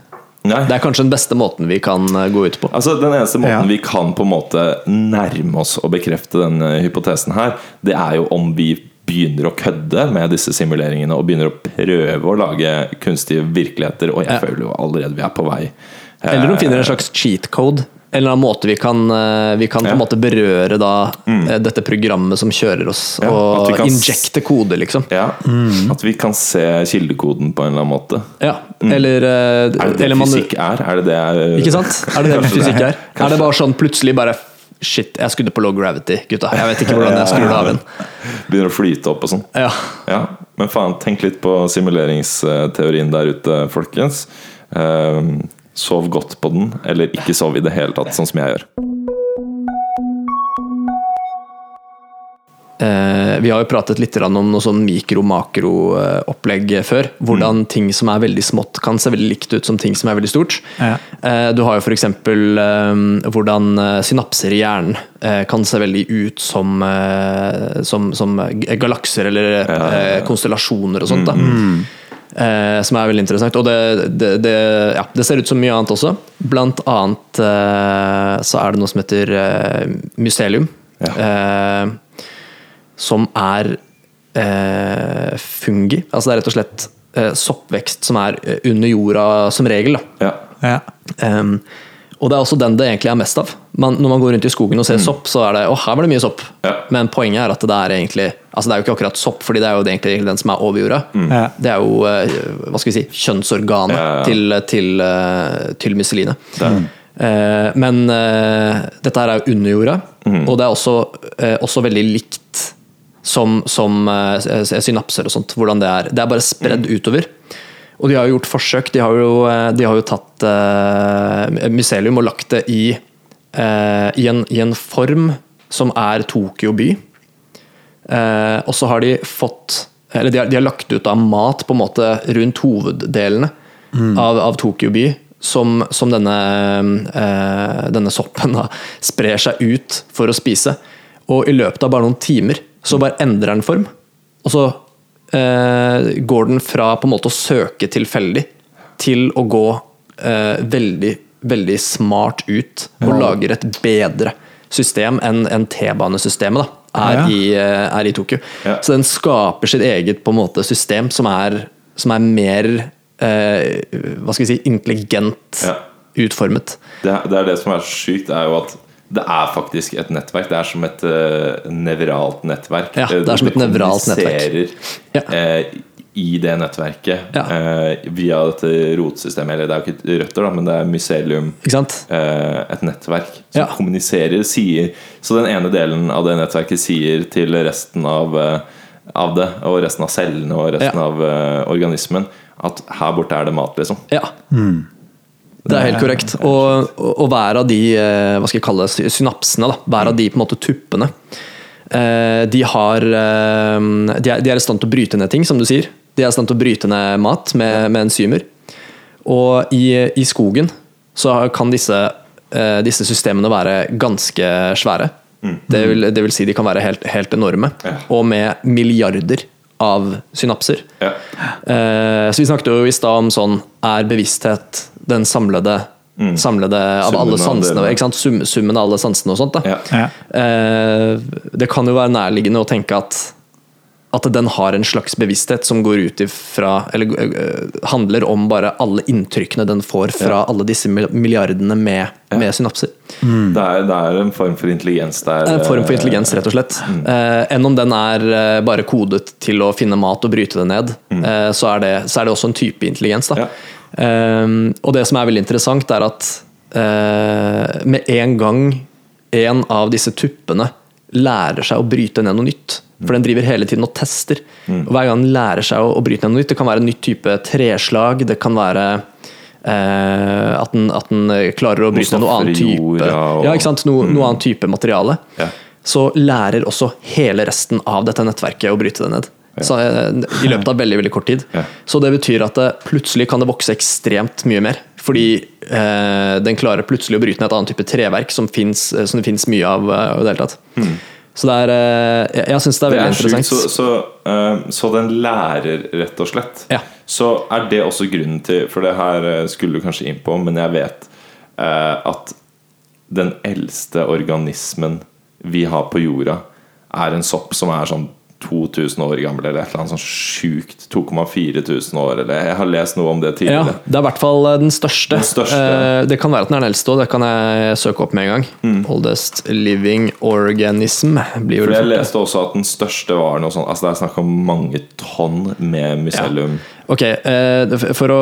Nei. Det er kanskje den beste måten vi kan eh, gå ut på. Altså, den eneste måten Ja. vi kan på en måte nærme oss og bekrefte den eh, hypotesen her, det er jo om vi begynner å kødde med disse simuleringene og begynner å prøve å lage kunstige virkeligheter, og jeg Ja. føler jo allerede vi er på vei. Eller de finner en slags cheat code. En eller annen måte vi kan, eh, vi kan på en måte berøre da, mm. dette programmet som kjører oss, Ja, og injekte kode, liksom. Ja, At vi kan se kildekoden på en eller annen måte. Ja, eller, eh, Er det det eller man- fysikk er? Er det det er Ikke sant? Er det det fysikk er? Kanskje. Er det bare sånn plutselig bare Shit, jeg skrudde på low gravity, gutta. Jeg vet ikke hvordan jeg skrur det av igjen. Begynner å flyte opp og sånn. Ja. Ja, men faen, tenk litt på simuleringsteorien der ute, folkens. Ehm, sov godt på den, eller ikke sov i det hele tatt, sånn som jeg gjør. Eh, vi har jo pratet litt om noe sånn mikro-makro-opplegg før. Hvordan ting som er veldig smått, kan se veldig likt ut som ting som er veldig stort. Ja. Eh, du har jo f.eks. Eh, hvordan eh, synapser i hjernen eh, kan se veldig ut som, eh, som, som galakser eller eh, konstellasjoner og sånt. da Eh, som er veldig interessant. Og det, det, det, ja, det ser ut som mye annet også. Blant annet eh, så er det noe som heter eh, mycelium. Ja. Eh, som er eh, fungi. Altså det er rett og slett eh, soppvekst som er under jorda som regel. Da. Ja. Ja. Og det er også den det egentlig er mest av. Man, når man går rundt i skogen og ser sopp, så er det å, her var det mye sopp. Ja. Men poenget er at det er egentlig Altså det er jo ikke akkurat sopp, fordi det er jo egentlig den som er over jorda. Ja. Det er jo eh, hva skal vi si, kjønnsorganet Ja, ja, ja. til, til, eh, til myceline. Det er- Eh, men eh, dette her er jo under jorda, Mm. og det er også, eh, også veldig likt som, som synapser og sånt. Hvordan det er. Det er bare spredd Mm. utover. Og de har jo gjort forsøk. De har jo, eh, de har jo tatt uh, mycelium og lagt det i, uh, i, en, i en form som er Tokyo by. Uh, og så har de fått Eller de har, de har lagt ut av mat på en måte rundt hoveddelene av, av Tokyo by. som, som denne, eh, denne soppen da, sprer seg ut for å spise. Og i løpet av bare noen timer så bare endrer den form. Og så eh, går den fra på en måte å søke tilfeldig til å gå eh, veldig, veldig smart ut og lager et bedre system enn en T-banesystemet da, er, Ja. i, eh, er i Tokyo. Ja. Så den skaper sitt eget på en måte system som er, som er mer eh, hva skal vi si, intelligent Ja. utformet. Det, det er det som er så sykt, er jo at det er faktisk et nettverk. Det er som et uh, nevralt nettverk. Ja, det er som et nevralt nettverk. kommuniserer, Ja. eh, I det nettverket Ja. eh, via dette rotsystemet. Eller det er jo ikke røtter, da, men det er mycelium. Ikke sant? eh, et nettverk som Ja. kommuniserer, sier Så den ene delen av det nettverket sier til resten av, eh, av det, og resten av cellene og resten Ja. av eh, organismen, at her borte er det mat, liksom. Ja. Det er helt korrekt. Og, og, hver av de eh, hva skal jeg kalle det, synapsene, da, hver av de på en måte tuppene, eh, de, har, eh, de, er, de er i stand til å bryte ned ting, som du sier. De er i stand til å bryte ned mat med, med enzymer. Og i, i skogen så kan disse, disse systemene være ganske svære. Det, vil, det vil si de kan være helt, helt enorme, og med milliarder av synapser. Ja. Eh, så vi snakket jo i stad om sånn Er bevissthet den samlede, samlede av Summen alle av sansene? Ikke sant? Sum, summen av alle sansene og sånt. Da. Ja. Ja. Eh, det kan jo være nærliggende å tenke at at den har en slags bevissthet som går ut ifra Eller uh, handler om bare alle inntrykkene den får fra alle disse milliardene med, med synapser. Det, er, det er en form for intelligens der. En form for eh, intelligens, rett og slett. Eh, enn om den er uh, bare kodet til å finne mat og bryte det ned, eh, så, er det, så er det også en type intelligens. Da. Ja. Og det som er veldig interessant, er at eh, med en gang en av disse tuppene lærer seg å bryte ned noe nytt, for den driver hele tiden og tester. Og hver gang den lærer seg å, å bryte ned noe nytt, det kan være en nytt type treslag, det kan være eh, at, den, at den klarer å bryte ned noe annet type og- Ja, ikke sant? Noe, noe annet type materiale. Ja. Så lærer også hele resten av dette nettverket å bryte det ned. Så, eh, I løpet av veldig veldig kort tid. Ja. Så det betyr at det, plutselig kan det vokse ekstremt mye mer. Fordi eh, den klarer plutselig å bryte ned et annet type treverk som, finnes, eh, som det finnes mye av. eh, i det hele tatt. Så det er, eh, jeg, jeg syns det er Det veldig er interessant. så, så, uh, så den lærer, rett og slett. Ja. Så er det også grunnen til For det her eh, skulle du kanskje inn på, men jeg vet uh, at den eldste organismen vi har på jorda, er en sopp som er sånn 2000 år gammel, eller et eller annet sånn sjukt. 24 000 år, eller Jeg har lest noe om det tidligere. Ja, det er i hvert fall eh, den største. Den største. Eh, Det kan være at den er den eldste òg, det kan jeg søke opp med en gang. Mm. Oldest living organism blir For vel jeg det. leste også at den største var noe sånn Altså Det er snakk om mange tonn med mycelium. Ok, eh, for å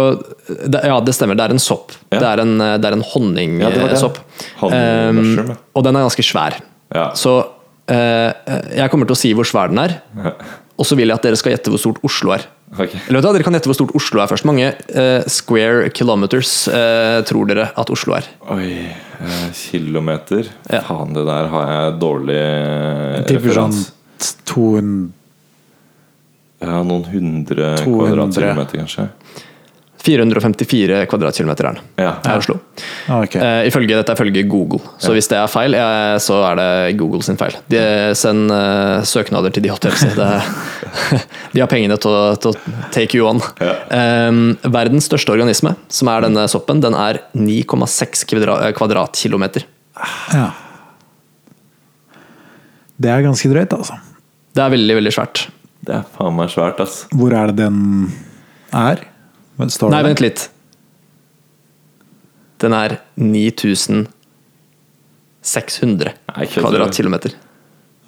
Ja, det stemmer. Det er en sopp. Ja. Det er en, det er en Ja, det det. Honning um, og den er ganske svær. Ja. Så eh, jeg kommer til å si hvor svær den er. Og så vil jeg at dere skal gjette hvor stort Oslo er. Okay. Eller vet du Dere kan gjette hvor stort Oslo er først. Mange uh, square kilometers uh, tror dere at Oslo er? Oi, uh, kilometer Ja. Faen, det der har jeg dårlig referans. Jeg sånn 200 Ja, noen hundre kvadratkilometer, kanskje. 454 kvadratkilometer er den. Ja. i Oslo. Ah, okay. uh, ifølge dette er ifølge Google. Så hvis det er feil, ja, så er det Google sin feil. De, send uh, søknader til de hotellene. Det, de har pengene til å, til å take you on. Eh, verdens største organisme, som er denne soppen, den er 9,6 kvadra kvadratkilometer. Ja. Det er ganske drøyt, altså. Det er veldig, veldig svært. Det er faen meg svært, ass. Hvor er det den er? Men Står Nei, vent litt. Den er 9600 Nei, kødder du? kvadratkilometer.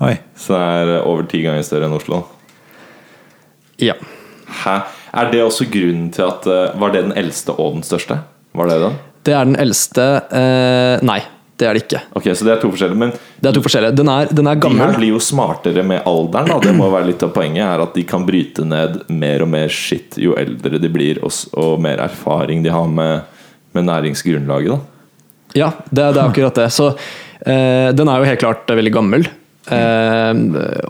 Oi. Så det er over ti ganger større enn Oslo. Ja. Hæ? Er det også grunnen til at eh, Var det den eldste og den største? Var det den? Det er den eldste eh, Nei, det er det ikke. Ok, Så det er to forskjellige. Men Det er to forskjellige. Den er, den er de her blir jo smartere med alderen. Da. Det må være litt av poenget er at de kan bryte ned mer og mer skitt jo eldre de blir, og, mer erfaring de har med, med næringsgrunnlaget. da Ja, det, det er akkurat det. Så eh, den er jo helt klart veldig gammel. Eh,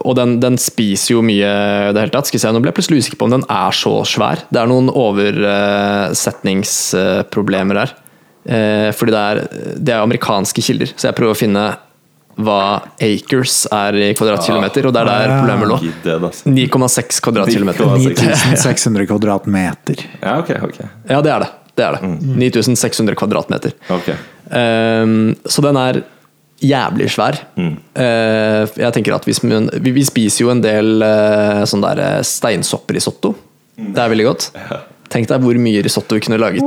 og den, den spiser jo mye i det hele tatt. Skal se, Nå ble jeg plutselig usikker på om den er så svær. Det er noen oversetningsproblemer her. Eh, fordi det er, det er amerikanske kilder, så jeg prøver å finne hva acres er i kvadratkilometer, og det er der Ah. problemet lå. Gidd det, altså. 9,6 kvadratkilometer. 9600 kvadratmeter. Ja, ok, ok. Ja, det er det. det, er det. Mm. 9600 kvadratmeter. Ok. Ehm, så den er jævlig svær. Mm. Eh, jeg tenker at hvis man, vi, vi spiser jo en del uh, sånn der eh, steinsopperisotto. Mm. Det er veldig godt. Tenk deg hvor mye risotto vi kunne laget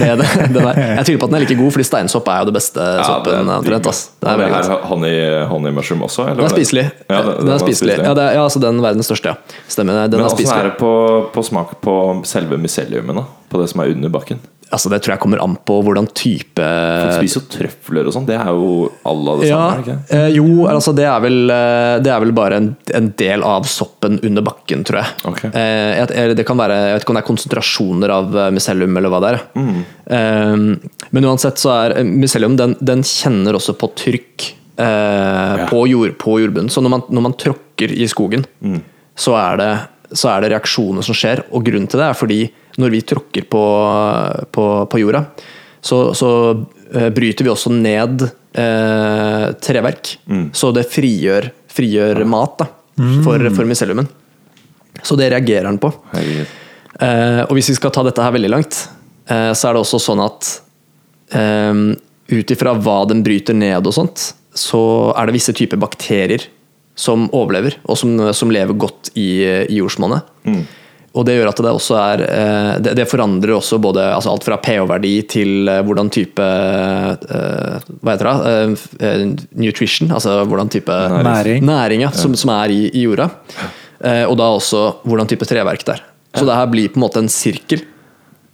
med det, det der. Jeg tviler på at den er like god, fordi steinsopp er jo det beste Ja, soppen. er omtrent. Det er veldig honey, honey mushroom også? Eller Den er spiselig. Ja, den, den, er var spiselig. Ja, er, ja, altså den verdens største, ja. Stemmer. Den Men er åssen er det på, på smak på selve myceliumet, da? På det som er under bakken? Altså, det tror jeg kommer an på hvordan type Folk spiser jo trøfler og sånn. Det er jo alle det samme? Ja, eh, jo, altså det er vel, eh, det er vel bare en, en del av soppen under bakken, tror jeg. Okay. Eh, det kan være, jeg vet ikke om det er konsentrasjoner av eh, mycelium eller hva det er. Mm. Eh, men uansett så er mycelium den, den kjenner også på trykk eh, på, jord, på jordbunnen. Så når man, når man tråkker i skogen, Mm. så, er det, så er det reaksjoner som skjer. Og grunnen til det er fordi når vi tråkker på, på, på jorda, så, så eh, bryter vi også ned eh, treverk. Så det frigjør, frigjør mat da, for, for myceliumen. Så det reagerer den på. Eh, og hvis vi skal ta dette her veldig langt, eh, så er det også sånn at eh, ut ifra hva den bryter ned og sånt, så er det visse typer bakterier som overlever, og som, som lever godt i, i jordsmonnet. Og det gjør at det også er eh, Det, det forandrer også både altså alt fra pH-verdi til eh, hvordan type eh, Hva heter det? Nutrition, altså hvordan type Næring. næring ja, som, som er i, i jorda. Eh, og da også hvordan type treverk det er. Så det her blir på en måte en sirkel.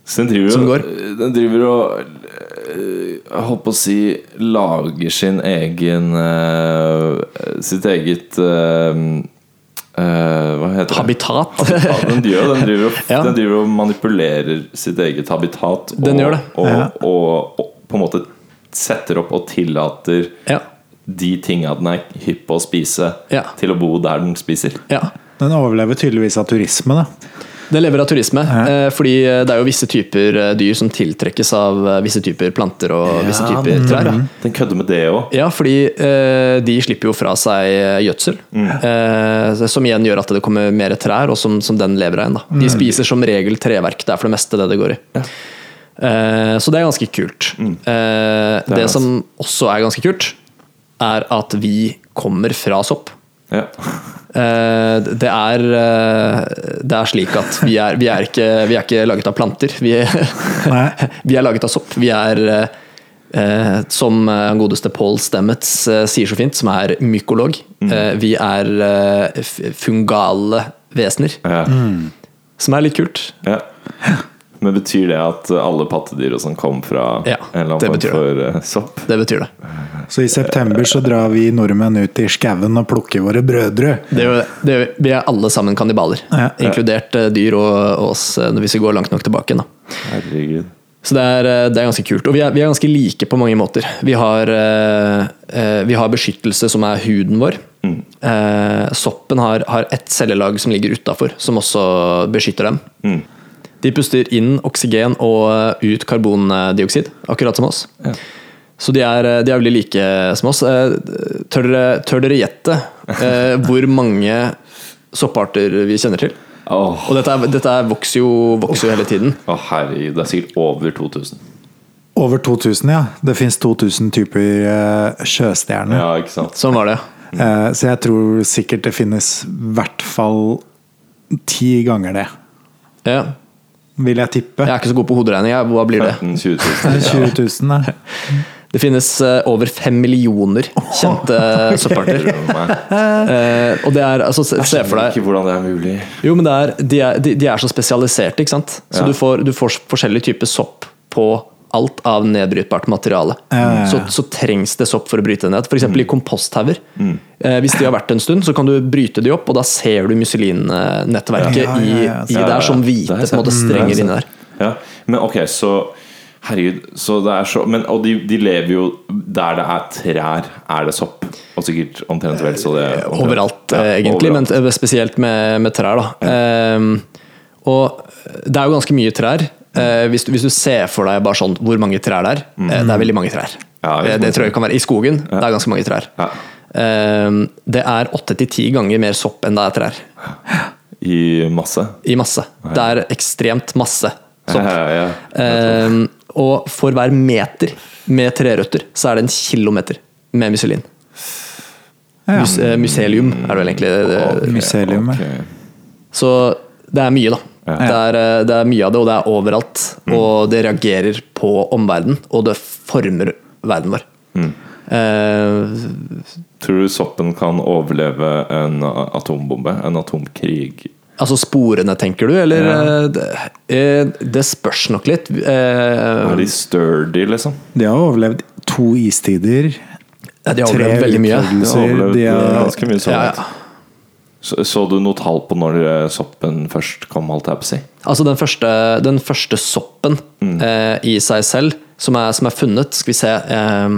Så den driver, Som går. den driver og Jeg holdt på å si lager sin egen øh, Sitt eget øh, Hva heter det? Habitat. Den, gjør, den, driver, og- Ja. den driver og manipulerer sitt eget habitat. Og, Den gjør det. Og, Ja. og, og på en måte setter opp og tillater ja. de tinga den er hypp på å spise, Ja. til å bo der den spiser. ja. Den overlever tydeligvis av turisme, da. Det lever av turisme, ja. fordi det er jo visse typer eh, dyr som tiltrekkes av eh, visse typer planter og visse typer trær. Ja. Den kødder med det òg. Ja, fordi eh, de slipper jo fra seg eh, gjødsel, Mm. som igjen gjør at det kommer mer trær, og som, som den lever av igjen. Da. De spiser som regel treverk, det er for det meste det det går i. Ja. så det er ganske kult. Mm. det nice. som også er ganske kult, er at vi kommer fra sopp. Ja. Eh, Det er, eh, det er slik at vi er, vi er, ikke, vi er ikke laget av planter. Vi er, vi er laget av sopp. Vi er, eh, som godeste Paul Stemmets eh, sier så fint, som er mykolog, eh, vi er fungale vesener. Ja. Som er litt kult. Ja. Men betyr det at alle pattedyr og sånn kom fra Ja, en eller annen form for det. eh, sopp? Det betyr det. Så i september så drar vi nordmenn ut i skauen og plukker våre brødre. det, jo- det vi er alle sammen kannibaler, Ja. inkludert eh, dyr og, oss, eh, hvis vi går langt nok tilbake. Da. Herregud. Så det er, eh, det er ganske kult. Og vi er, vi er ganske like på mange måter. Vi har, eh, eh, vi har beskyttelse som er huden vår. Eh, soppen har, har ett cellelag som ligger utafor, som også beskytter dem. De puster inn oksygen og eh, ut karbondioksid, akkurat som oss. Så de er, de er veldig like som oss. Eh, Tør tør dere gjette eh, hvor mange sopparter vi kjenner til? Oh. Og dette, er, dette er vokser, jo, vokser jo hele tiden. Å, herregud, det er sikkert over 2000. Over 2000, ja. Det fins 2000 typer eh, sjøstjerner. Ja, ikke sant? Sånn var det. Eh, så jeg tror sikkert det finnes i hvert fall ti ganger det, Ja. Vil jeg tippe. Jeg er ikke så god på hoderegning. jeg. Hva blir det? 15 20 000. er 20 000, ja. Det finnes eh, over fem millioner kjente sopparter. Eh, og det er altså, se, se for deg Ikke hvordan det er mulig. Jo, men det er, de, er, de, de er så spesialiserte, ikke sant? Så Ja. du, får, du får forskjellige typer sopp på alt av nedbrytbart materiale. ja, ja. Så, så trengs det sopp for å bryte det ned. F.eks. i komposthauger. Eh, hvis de har vært en stund, så kan du bryte de opp, og da ser du muselinnettverket Ja, ja, ja, ja. i, i der som hvite på en måte strenger Det inni der. Ja. Men ok, så Herregud, så det er så men, Og de, de lever jo der det er trær, er det sopp. Og sikkert omtrent vel så det omtrent- Overalt, Ja, eh, egentlig, overalt. men eh, spesielt med, med trær. Da. Eh, og det er jo ganske mye trær. Eh, hvis, du, hvis du ser for deg bare sånn hvor mange trær det er eh, Det er veldig mange trær. Ja, det Eh, det tror jeg kan være I skogen det er ganske mange trær. Ja. Eh, det er åtte til ti ganger mer sopp enn det er trær. I masse. I masse. Det er ekstremt masse sopp. Ja, ja, ja. Eh, og for hver meter med trerøtter, så er det en kilometer med myselin. Ja. Mus, eh, mycelium er det vel egentlig. Det, det, det, ja. ok. Så det er mye, da. Det, er, eh, det er mye av det, og det er overalt. Og det reagerer på omverdenen, og det former verden vår. Eh, Tror du soppen kan overleve en atombombe? En atomkrig? altså sporene, tenker du, eller? ja. Det, eh, det spørs nok litt. Eh, Er de sturdy, liksom? De har overlevd to istider. ja, de har overlevd veldig mye. De har overlevd eh, ganske mye sånn. Ja, ja. Så, så du noe tall på når eh, soppen først kom, holdt jeg på å si? Altså den første, den første soppen Mm. eh, i seg selv som er, som er funnet Skal vi se eh,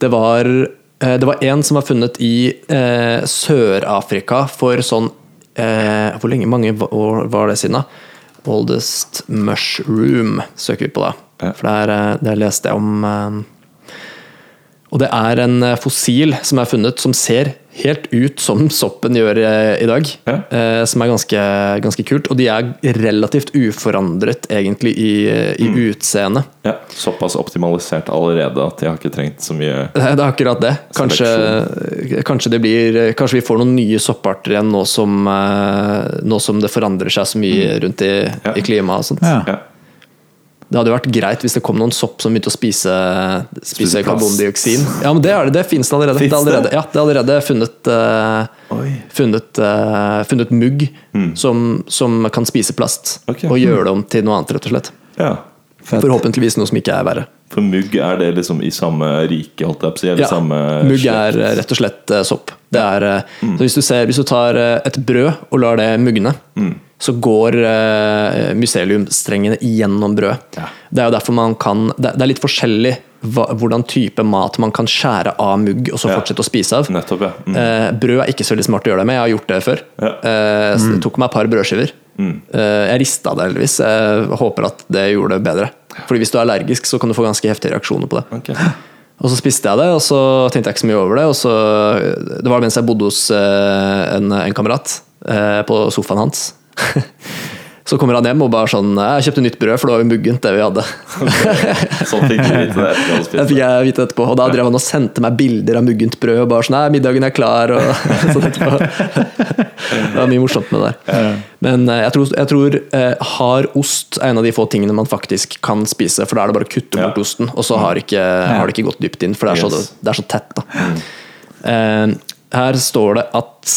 Det var eh, Det var en som var funnet i eh, Sør-Afrika for sånn eh, Hvor lenge mange år var det siden? da? Oldest mushroom søker vi på da. Ja. For der, der leste jeg om Og det er en fossil som er funnet som ser helt ut som soppen gjør eh, i dag. Ja. Eh, som er ganske, ganske kult. Og de er relativt uforandret egentlig i, i Mm. utseende. Ja, Såpass optimalisert allerede at de har ikke trengt så mye Det er akkurat det. Kanskje, kanskje, det blir, kanskje vi får noen nye sopparter igjen nå som, eh, nå som det forandrer seg så mye rundt i, Mm. Ja. i klimaet. og sånt. ja. Det hadde jo vært greit hvis det kom noen sopp som begynte å spise, spise karbondioksin. Ja, men det, er det, det finnes det allerede. Det Finnes er allerede, det? ja, det er allerede funnet, uh, funnet, uh, funnet mugg som, som kan spise plast. Okay. Ok. Og gjøre det om til noe annet, rett og slett. ja. Fett. Forhåpentligvis noe som ikke er verre. For mugg, er det liksom i samme rike, holdt jeg på å si? Eller Ja, samme mugg er rett og slett eh, sopp. Det er, Mm. så hvis, du ser, hvis du tar et brød og lar det mugne, Mm. Så går uh, myceliumstrengene gjennom brødet. Det er jo derfor man kan Det, det er litt forskjellig hva, hvordan type mat man kan skjære av mugg og så Ja. fortsette å spise av. Nettopp, ja. Mm. uh, brød er ikke så veldig smart å gjøre det med. Jeg har gjort det før. Ja. Uh, mm. det tok meg et par brødskiver. Eh, jeg rista det heldigvis. Jeg håper at det gjorde det bedre. Fordi hvis du er allergisk, så kan du få ganske heftige reaksjoner på det. Okay. Og så spiste jeg det, og så tenkte jeg ikke så mye over det. Og så, det var mens jeg bodde hos eh, en, en kamerat eh, på sofaen hans. Så kommer han hjem og bare sånn Jeg kjøpte nytt brød, for det var jo muggent, det vi hadde. Sånn fikk du vite det etterpå? Det fikk jeg vite etterpå. Og da drev han og sendte meg bilder av muggent brød. Og bare sånn Nei, middagen er klar. Og sånn etterpå. Det var mye morsomt med det der. Men eh, jeg tror, jeg tror eh, hard ost er en av de få tingene man faktisk kan spise. For da er det bare å kutte bort Ja. osten, og så har, ikke, har det ikke gått dypt inn. For det er så, det er så tett. da Eh, Her står det at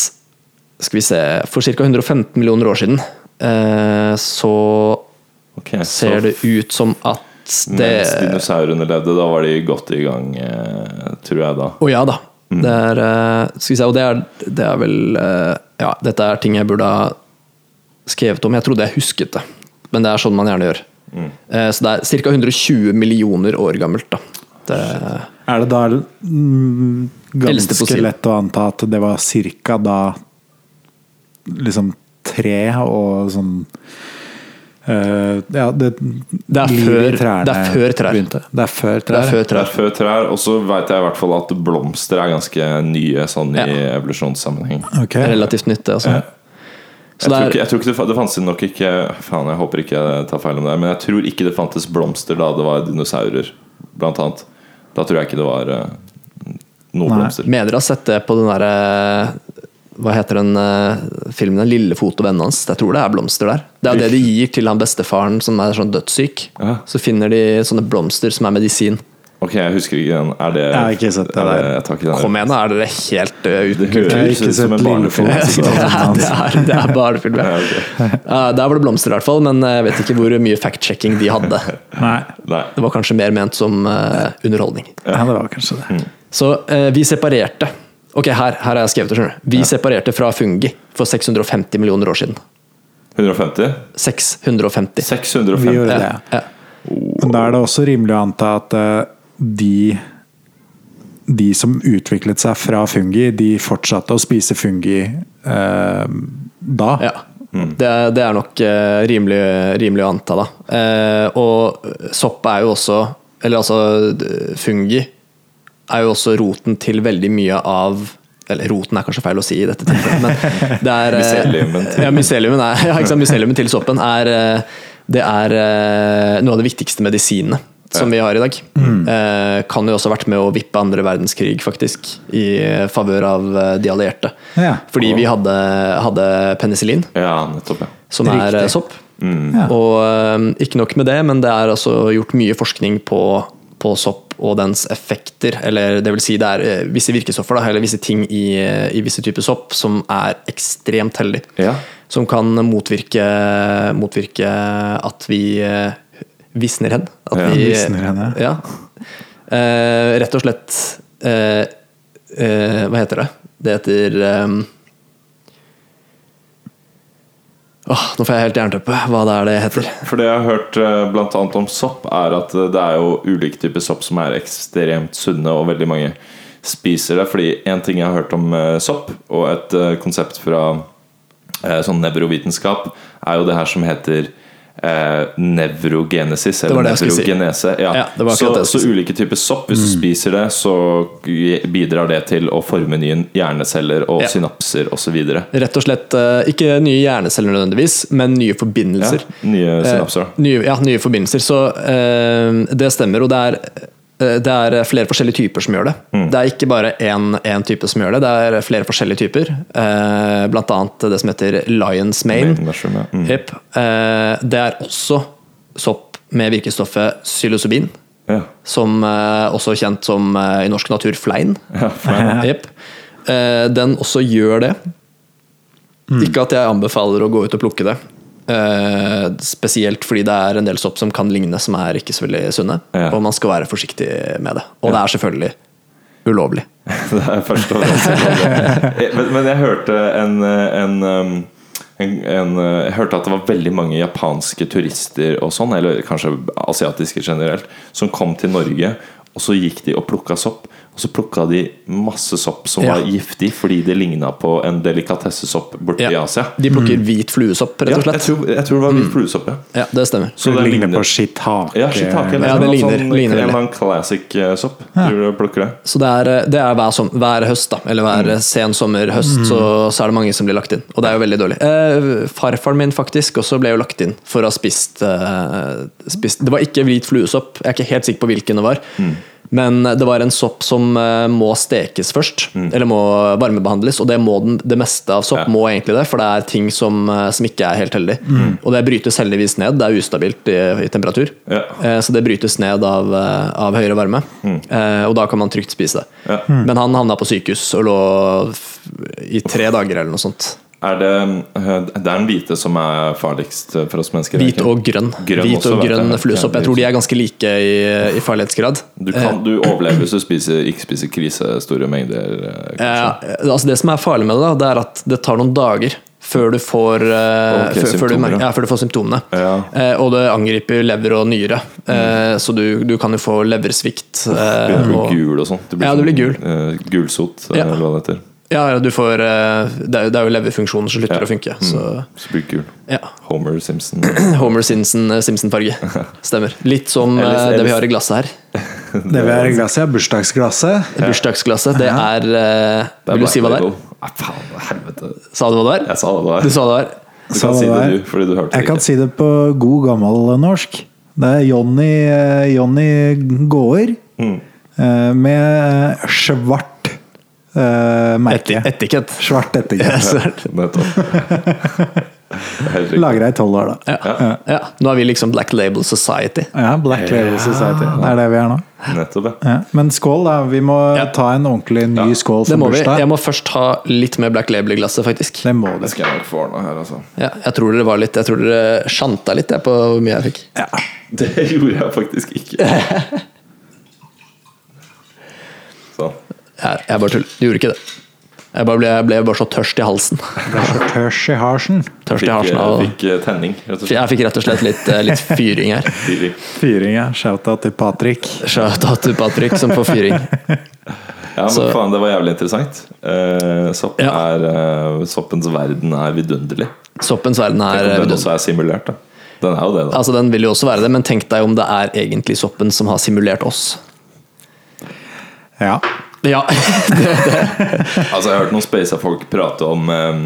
Skal vi se For ca. 115 millioner år siden eh, så okay, ser så det ut som at det Mens dinosaurene levde, da var de godt i gang, eh, tror jeg da. Å ja da. Mm. Det er, eh, skal vi se, og det er, det er vel Ja, dette er ting jeg burde ha skrevet om. Jeg trodde jeg husket det, men det er sånn man gjerne gjør. Mm. Eh, Så det er ca. 120 millioner år gammelt. da det, Er det da mm, ganske lett å anta at det var ca. da liksom tre og sånn Uh, Ja, det, Det er før- trærne det er før trær. begynte. Det er før det trær. er før Det er trær. før trær, og så veit jeg i hvert fall at blomster er ganske nye sånn i Ja. evolusjonssammenheng. Okay. Relativt nytt. Altså. Ja. Så Jeg tror, det ikke, er, jeg tror ikke det, det fantes nok ikke Faen, jeg håper ikke jeg tar feil om det, men jeg tror ikke det fantes blomster da det var dinosaurer, blant annet. Da tror jeg ikke det var uh, noen Nei. blomster. mener dere har sett det på den derre Hva heter den uh, filmen? Den lille fot og vennene hans. Jeg tror det er blomster der. Det er det de gir til han bestefaren som er sånn dødssyk. Ja. Så finner de sånne blomster som er medisin. Ok, jeg husker ikke den. Er det Jeg har ikke sett det er det, Jeg tar ikke den. Kom igjen, er dere helt uh, uten Det kultur. Jeg har ikke sett en barnefilm. Lillefot. så- Ja, det er, det er barnefilm. Ja, Ja. ok. Der var det blomster, i hvert fall, men jeg vet ikke hvor mye fact-checking de hadde. Nei, Nei. Det var kanskje mer ment som uh, underholdning. ja, det var kanskje det. Mm. Så eh, vi separerte Ok, her, her har jeg skrevet det. skjønner du Vi separerte fra fungi for 650 millioner år siden. 150? 650. 650? Vi gjorde det. Ja, ja. Men da er det også rimelig å anta at eh, de de som utviklet seg fra fungi, de fortsatte å spise fungi eh, da. Ja. Det, er- det er nok eh, rimelig, rimelig å anta, da. Eh, og sopp er jo også Eller altså fungi er jo også roten til veldig mye av eller roten er kanskje feil å si i dette tilfellet, men det er eh, Myceliumen til- Ja, myceliumen er, ja, ikke sant? Myceliumen til soppen er eh, Det er eh, noe av det viktigste medisinene som vi har i dag. Mm. kan jo også ha vært med å vippe andre verdenskrig, faktisk, i favør av de allierte. Ja. Fordi vi hadde, hadde penicillin, Ja, nettopp. ja som er Riktig. sopp. Ja. Og ikke nok med det, men det er altså gjort mye forskning på, på sopp og dens effekter. Eller det vil si det er eh, visse virkestoffer, da, eller visse ting i, eh, i visse typer sopp som er ekstremt heldig. Ja. Som kan motvirke, motvirke at vi eh, visner hen. At Ja, vi, visner hen, ja. Eh, rett og slett eh, eh, Hva heter det? Det heter eh, Åh, nå får jeg helt jernteppe hva det er det heter. For det jeg har hørt bl.a. blant annet om sopp, er at eh, det er jo ulike typer sopp som er ekstremt sunne, og veldig mange spiser det. Fordi en ting jeg har hørt om eh, sopp, og et eh, konsept fra eh, sånn nevrovitenskap, er jo det her som heter eh, nevrogenesis, eller nevrogenese. Ja. Ja, så, så ulike typer sopp, hvis du spiser det, så bidrar det til å forme nye hjerneceller og Ja. synapser osv. Rett og slett eh, ikke nye hjerneceller nødvendigvis, men nye forbindelser. nye Eh, synapser. Eh, nye, ja, nye forbindelser. Så eh, det stemmer. Og det er, det er flere forskjellige typer som gjør det. Mm. Det er ikke bare én type som gjør det, det er flere forskjellige typer. Eh, blant annet det som heter Lions Mane. Main ja. Mm. Eh, det er også sopp med virkestoffet psilocybin, Ja. som eh, også er kjent som eh, i norsk natur flein. Ja, flein, Eh, den også gjør det. Ikke at jeg anbefaler å gå ut og plukke det. Eh, spesielt fordi det er en del sopp som kan ligne, som er ikke så veldig sunne. Ja. Og man skal være forsiktig med det. Og det er selvfølgelig ulovlig. Det er først og fremst men, men jeg hørte en, en, um, en, en Jeg hørte at det var veldig mange japanske turister og sånn, eller kanskje asiatiske generelt, som kom til Norge, og så gikk de og plukka sopp. Og så plukka de masse sopp som Ja. var giftig fordi det ligna på en delikatessesopp borte i Asia. De plukker hvit fluesopp, rett Ja, og jeg, slett. tror, jeg tror det var hvit fluesopp, ja. Ja, det stemmer. Så det ligner på shiitake. Ja, shiitake. Ja, det ligner- sånn, ligner en eller classic eh, sopp. Tror du plukker det? Så det er, det er hver, som, hver høst, da, eller hver Mm. sen sommer, høst, så, så er det mange som blir lagt inn. Og det er jo veldig dårlig. Eh, farfaren min faktisk også ble jo lagt inn for å ha spist, eh, spist Det var ikke hvit fluesopp, jeg er ikke helt sikker på hvilken det var. Mm. Men det var en sopp som eh, må stekes først, eller må varmebehandles. Og det må den, det meste av sopp Mm. Ja. må egentlig det, for det er ting som, eh, som ikke er helt heldig. Mm. Og det brytes heldigvis ned, det er ustabilt i, i temperatur. Ja. Eh, Så det brytes ned av, av høyere varme, Eh, og da kan man trygt spise det. Ja. Men han havna på sykehus og lå i tre dager eller noe sånt. Er det, eh, det er den hvite som er farligst for oss mennesker? Hvit og grønn. Grønn Hvit og også, grønn fluesopp. Jeg tror de er ganske like i, i farlighetsgrad. Du, kan, du overlever hvis du spiser, ikke spiser krisestore mengder. eh. Eh, altså det som er farlig med det, da, det er at det tar noen dager før du får, eh, Ok, før, før, du, ja. før du får symptomene. Ja. Eh, og det angriper lever og nyre, eh, så du, du kan jo få leversvikt. eh, du blir og- gul og sånn. Blir Ja, du blir sånn, gul. eh, gulsot, eh, Ja. eller hva det heter. Ja, ja, du får eh, det, er, det er jo leverfunksjonen som slutter Ja. å funke. Så Så blir kul. ja. Homer Simpson. Homer Simpson, eh, Simpson-farge. Stemmer. Litt som ellers, Ellers- det vi har i glasset her. Det vi har i glasset, er bursdagsglasset. Bursdagsglasset. Det er, eh, Vil du si hva det er? Nei, faen, helvete. Sa du hva det var? Jeg sa det var. Du sa det var? Du Sa kan det si det, var. du, fordi du hørte Jeg ikke. kan si det på god gammel norsk. Det er Jonny, Johnny Jonny Gåer Mm. eh, med svart eh, merke. Et, etikett. Svart etikett. Nettopp. Lagra i tolv år, da. Ja. ja. Nå er vi liksom Black Label Society. Ja, Black Label Society. Det er det vi er nå. Nettopp, ja. Ja. Men skål, da. Vi må Ja. ta en ordentlig ny Ja. skål for må vi. bursdag. Jeg må først ha litt mer Black Label i glasset, faktisk. Det må du. skal jeg nok få ordna her, altså. Ja, jeg tror dere var litt Jeg tror dere sjanta litt jeg, på hvor mye jeg fikk. Ja. Det gjorde jeg faktisk ikke. Sånn. Jeg, jeg bare tuller. Du gjorde ikke det. Jeg bare ble, jeg ble bare så tørst i halsen. Tørst i halsen? Tørst i halsen og, av fikk eh, tenning, rett og slett. Jeg fikk rett og slett litt, eh, litt fyring her. Fyring, ja. Shout-out til Patrick. Shout-out til Patrick som får fyring. Ja, men Så- faen, det var jævlig interessant. Uh, sopp Ja. er, uh, soppens verden er vidunderlig. Soppens verden Tenk er om den også er simulert, da. Den er jo det, da. Altså Den vil jo også være det, men tenk deg om det er egentlig soppen som har simulert oss. Ja. Ja, Altså, jeg har hørt noen spasa folk prate om um,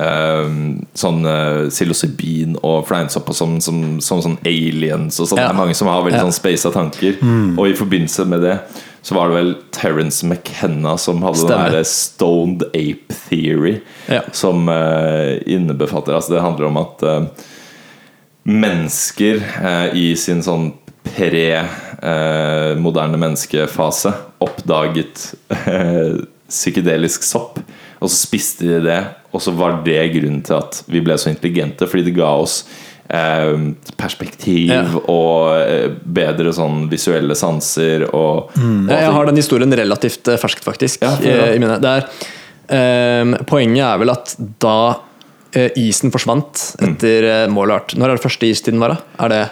um, sånn psilocybin og fleinsopp og sånn, som, som sånn aliens og sånn. Ja. Det er mange som har veldig Ja. sånn spaisa tanker. Og i forbindelse med det så var det vel Terence McKenna som hadde Stemmer. den derre stoned ape theory, Ja. som uh, innebefatter Altså, det handler om at uh, mennesker uh, i sin sånn pre-moderne menneskefase oppdaget eh, psykedelisk sopp. Og så spiste de det, og så var det grunnen til at vi ble så intelligente. Fordi det ga oss eh, perspektiv Ja. og eh, bedre sånn visuelle sanser. Og, og jeg har den historien relativt eh, ferskt, faktisk. Ja, få høre. i- i. Det er, eh, poenget er vel at da eh, isen forsvant etter mm. mål og art Når er det første istiden var? da? Er det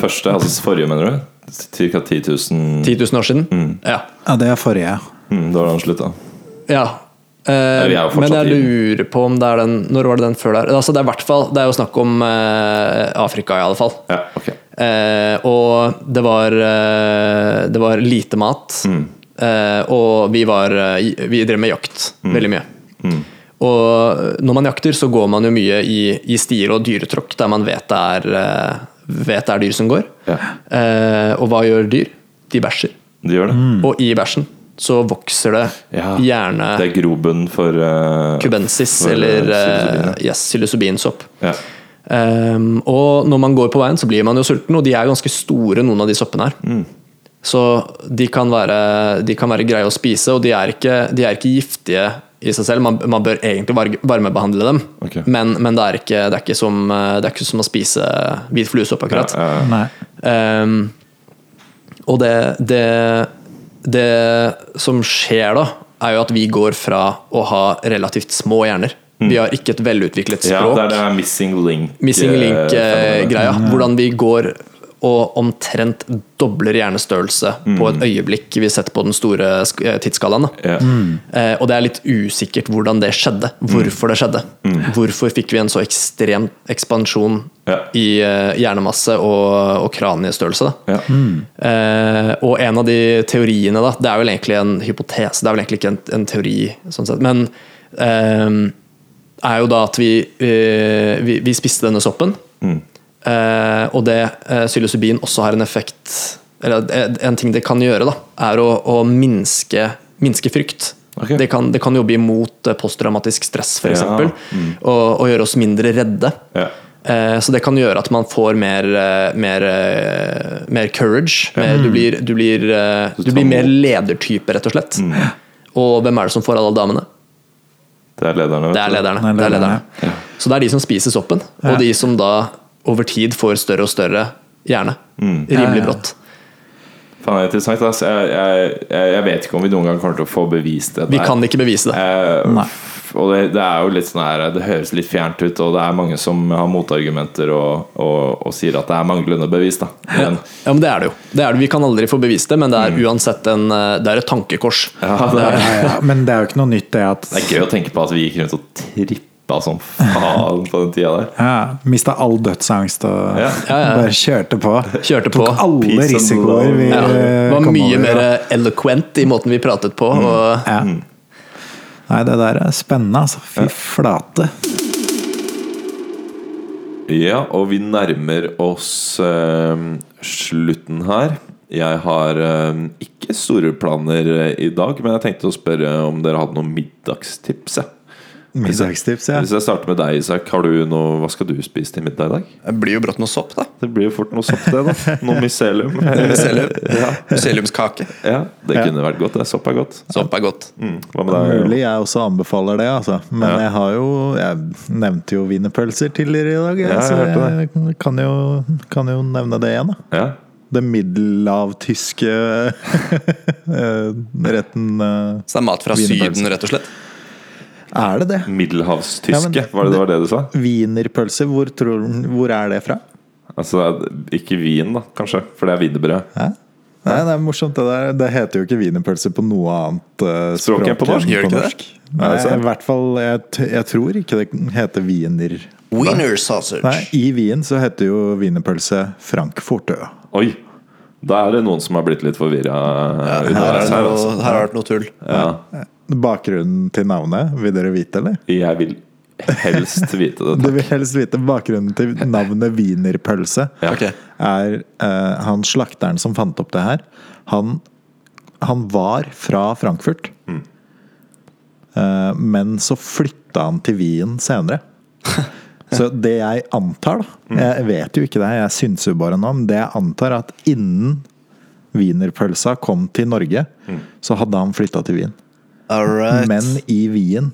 første, altså forrige, mener du? Ca. 10 000 10 000 år siden? Ja. ja, det er forrige. mm, Da det han slutta. ja. Eh, er men jeg lurer på om det er den Når var det den før der? Altså, det er hvert fall Det er jo snakk om eh, Afrika, i alle fall. Ja, ok. Eh, og det var, eh, det var lite mat. Mm. Eh, og vi var eh, Vi drev med jakt Mm. veldig mye. Og når man jakter, så går man jo mye i, i stier og dyretråkk der man vet det er, eh, vet det er dyr som går. Ja. Eh, og hva gjør dyr? De bæsjer. De gjør det. Og i bæsjen så vokser det Ja, gjerne Det er grobunn for uh, cubensis for, eh, eller uh, yes, psilocybinsopp. Ja. Um, og når man går på veien, så blir man jo sulten, og de er ganske store, noen av de soppene her. Mm. Så de kan, være, de kan være greie å spise, og de er ikke, de er ikke giftige i seg selv. Man, man bør egentlig varmebehandle dem, okay. men, men det, er ikke, det, er ikke som, det er ikke som å spise hvit fluesopp, akkurat. Ja, ja. Um, og det, det, det som skjer da, er jo at vi går fra å ha relativt små hjerner. Vi har ikke et velutviklet språk. ja, det er det missing link Missing eh, link-greia. Hvordan vi går og omtrent dobler hjernestørrelse på et øyeblikk vi setter på den store eh, tidsskalaen. da. Mm. Eh, og det er litt usikkert hvordan det skjedde. Hvorfor det skjedde. Hvorfor fikk vi en så ekstrem ekspansjon yeah. i eh, hjernemasse og, og kraniestørrelse? da. Ja. Eh, og en av de teoriene, da, det er vel egentlig en hypotese, det er vel egentlig ikke en, en teori, sånn sett, men eh, er jo da at vi, eh, vi, vi spiste denne soppen, eh, og det eh, psilocybin også har en effekt Eller en- en ting det kan gjøre, da, er å, å minske, minske frykt. Okay. Det, kan, det kan jobbe imot eh, posttraumatisk stress, f.eks., Ja. eksempel og, og gjøre oss mindre redde. Ja. Eh, Så det kan gjøre at man får mer, eh, mer, eh, mer courage. Mer, du blir, du blir, eh, Du du blir mer ledertype, rett og slett. Og hvem er det som får alle damene? Det er lederne. Det er lederne. Det er Det er lederne. Ja. Så det er de som spiser soppen, Ja. og de som da over tid får større og større hjerne. Mm. Rimelig brått. Faen, det er interessant. Altså. Jeg, jeg, jeg, vet ikke om vi noen gang kommer til å få bevist det. Vi kan ikke bevise det. Eh, Nei. og det, det er jo litt sånn her Det høres litt fjernt ut, og det er mange som har motargumenter og, og, og sier at det er manglende bevis. Da. Men Ja, men det er det jo. Det er det. Vi kan aldri få bevist det, men det er uansett en, eh, det er et tankekors. Mm. ja, det, er, Ja, ja, men det er jo ikke noe nytt, det at det er gøy å tenke på at vi gikk rundt og trippa som faen på den tida der. ja, Mista all dødsangst og Ja. Ja, ja. bare kjørte på. Kjørte på. Tok alle Peace risikoer vi Ja, det eh, var mye over, mer eloquent i måten vi pratet på. Og Ja. Nei, det der er spennende, altså. Fy flate. Ja, og vi nærmer oss eh, slutten her. Jeg har eh, ikke store planer eh, i dag, men jeg tenkte å spørre om dere hadde noen middagstips. jeg. Middagstips, ja. Hvis jeg starter med deg, Isak, har du noe, hva skal du spise til middag i dag? Det blir jo brått noe sopp, da. Det blir jo fort noe sopp, det. da Noe mycelium. Mycelium. ja. Myceliumskake. ja, det Ja. kunne vært godt. det Sopp er godt. Sopp er godt. Mm. Hva med deg? Mulig jeg også anbefaler det, altså. Men Ja. jeg har jo Jeg nevnte jo wienerpølser tidligere i dag, jeg, Ja, jeg så hørte jeg kan jo, kan jo nevne det igjen, da. Ja. Det middelavtyske eh, retten eh, Så det er mat fra Syden, rett og slett. Er det det? Middelhavstyske, Ja, men- var det det var det du sa? Wienerpølse, hvor, tror, hvor er det fra? Altså, ikke Wien, da, kanskje, for det er wienerbrød. Nei, det er morsomt det der. Det heter jo ikke wienerpølse på noe annet uh, Språk enn på norsk, gjør ikke ikke det? Nei, i hvert fall jeg, t- jeg tror ikke det heter wiener. Wiener sausage. Nei, i Wien så heter jo wienerpølse Frankfurt. Oi! Da er det noen som har blitt litt forvirra her, er her. Altså. her har det vært noe tull. Ja. Ja. Bakgrunnen til navnet, vil dere vite, eller? Jeg vil helst vite det. Du vil helst vite bakgrunnen til navnet wienerpølse. Ja. Okay. Er uh, han slakteren som fant opp det her, han, han var fra Frankfurt. Eh, men så flytta han til Wien senere. Så det jeg antar, da Jeg vet jo ikke det, jeg synser jo bare nå, men det jeg antar, at innen wienerpølsa kom til Norge, så hadde han flytta til Wien. Right. Men i Wien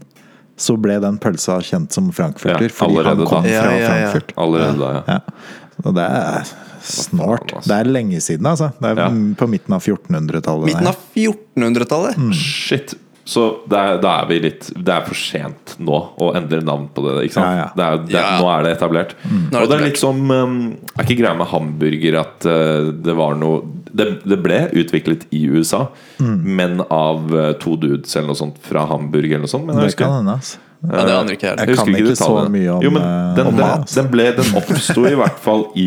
så ble den pølsa kjent som frankfurter, Ja, fordi han kom da. Fra ja, ja. Frankfurt. Allerede da, ja. Ja. Og det er snart. Det er lenge siden, altså. Det er Ja. på midten av 1400-tallet. Midten av 1400-tallet? Mm. Shit. Så det er, da er vi litt Det er for sent nå å endre navn på det. Ikke sant? Ja, ja. Det er, det, Ja. Nå er det etablert. Mm. er det Og det er litt som um, Er ikke greia med hamburger at uh, det var noe det, det ble utviklet i USA, Mm. men av uh, to dudes eller noe sånt fra Hamburg eller noe sånt. Men jeg Det kan hende, altså. Ja, det aner ikke jeg. Jeg kan ikke så mye om, jo, eh, den, om den, mat. den, ble, den oppsto i hvert fall i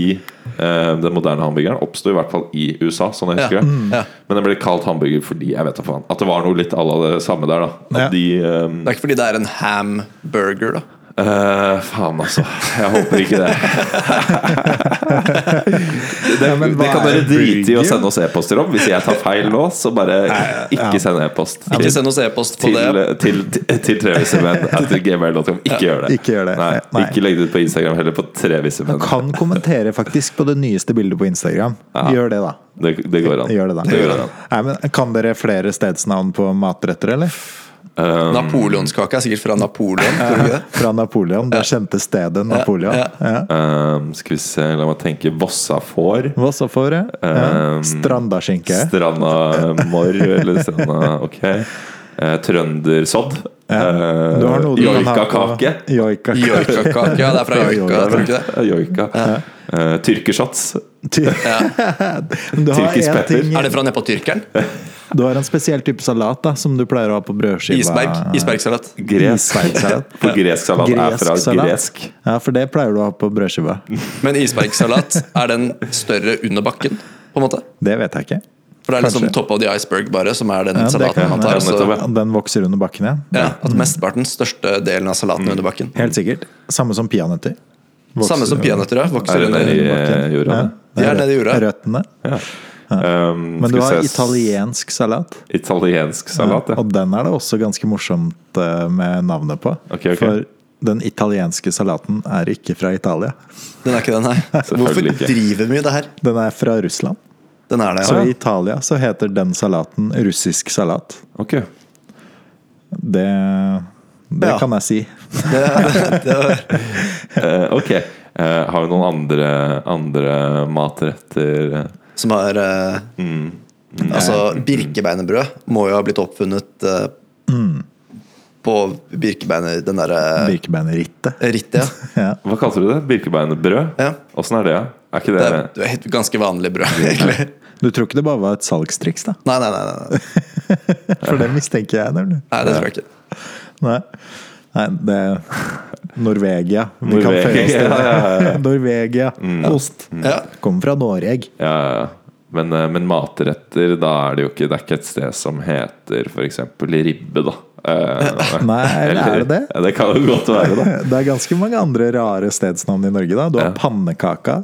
uh, Den moderne hamburgeren oppsto i hvert fall i USA, sånn jeg husker Ja. det. Ja. Men den ble kalt hamburger fordi jeg vet da faen At det var noe litt à la det samme der. da At Ja. de um, Det er ikke fordi det er en hamburger, da. Eh, Faen, altså. Jeg håper ikke det. det, Ja, det kan er dere drite i å sende oss e-poster om. Hvis jeg tar feil nå, så bare ikke send e-post. Ikke send oss e-post på til, det. til, til, til trevisemenn at gmail.com. Ikke gjør det. Ikke gjør det. Nei, Nei. Ikke legg det ut på Instagram, heller på Man Kan kommentere faktisk på det nyeste bildet på Instagram. Gjør det, da. Det, det går an. Gjør det, da. Det går an. Nei, men kan dere flere stedsnavn på matretter, eller? Um, Napoleonskake er sikkert fra Napoleon. tror du det? Fra Napoleon. Det kjente stedet Napoleon. ja. Ja. um, skal vi se, la meg tenke. Vossafår. Vossafår, Ja. Um, Strandaskinke. Strandamorr, eller stranda Ok. Uh, Trøndersodd. Eh, på- Joikakake. Joikakake. Ja, det er fra Joika, tror du ikke det? Joika. Eh, Tyrkershots. Tyrkisk pepper. ting Er det fra nede på tyrkeren? Du har en spesiell type salat da som du pleier å ha på brødskiva. Isberg. Isbergsalat. Gresk. Isbergsalat. For gresk salat er fra salat. gresk. Ja, for det pleier du å ha på brødskiva. Men isbergsalat, er den større under bakken? På en måte? Det vet jeg ikke. For det er liksom Kanskje. top of the iceberg, bare, som er den Ja, salaten man tar. Ja, Så. Den vokser under bakken, ja. ja, at mesteparten, største delen av salaten Mm. under bakken. Helt sikkert. Samme som peanøtter. Samme som peanøtter, ja. Er Vokser under bakken. jorda? Ja? De er nede i jorda. Røttene. Ja. Um, Men du har italiensk salat. Italiensk salat, ja. Og den er det også ganske morsomt eh, med navnet på. Okay, okay. For den italienske salaten er ikke fra Italia. Den er ikke den, nei. Hvorfor ikke. driver vi med det her? Den er fra Russland. Den er det, Så i Italia så heter den salaten russisk salat. Ok. Det, det Ja. kan jeg si. Det, det, det var, Eh, ok. Eh, har vi noen andre, andre matretter? som har uh, Mm. Altså, birkebeinerbrød må jo ha blitt oppfunnet uh, Mm. på birkebeiner... Den derre Birkebeinerrittet. rittet, ja. Ja. Hva kalte du det? Birkebeinerbrød? ja. Åssen er det? Er ikke det, Det er, det er et ganske vanlig brød, egentlig. Du tror ikke det bare var et salgstriks, da? Nei, nei. nei, nei. For det mistenker jeg nemlig. nei det tror jeg ikke. Nei. Nei, det er Norvegia. Vi Norvegia, føye oss til det. ja, ja, ja. Norvegia. Ost. Ja. Kommer fra Norge. Ja, ja. Men, eh, men matretter, da er det jo ikke Det er ikke et sted som heter f.eks. ribbe, da. Eh, Nei, eller er det det? Det kan jo godt være, da. Det er ganske mange andre rare stedsnavn i Norge. da Du har Ja. pannekaka.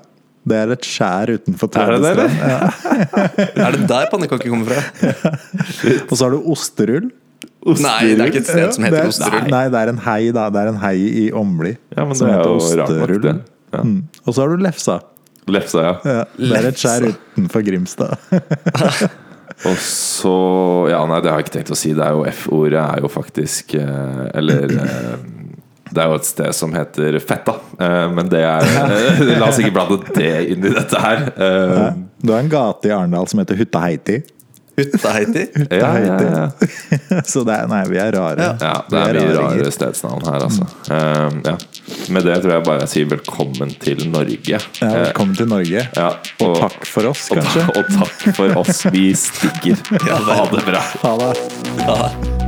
Det er et skjær utenfor Er det det, eller? Ja. Er det der pannekaker kommer fra? Og så har du osterull. Nei, det er ikke et sted som heter er- Osterull. Nei, det er en hei, da. Det er en hei i Åmli. Ja, men som det er heter jo rart nok, det. Ja. Mm. Og så har du lefsa. Lefsa, ja. Ja, det er et skjær utenfor Grimstad. Og så Ja, nei, det har jeg ikke tenkt å si. Det er jo F-ordet er jo faktisk eh, Eller eh, det er jo et sted som heter Fetta, eh, men det er La oss ikke blande det inn i dette her. Eh, Du har en gate i Arendal som heter Hutta Heiti. Hutta-Haiti. Ja, ja, ja. Så det er, nei, vi er rare. ja, det Vi er mye raringer. rare stedsnavn her, altså. Eh, ja. Med det tror jeg bare jeg sier velkommen til Norge. Ja, velkommen til Norge. Ja, Og takk for oss, kanskje. og takk for oss. Vi stikker. Ha det bra. Ha det. Ja.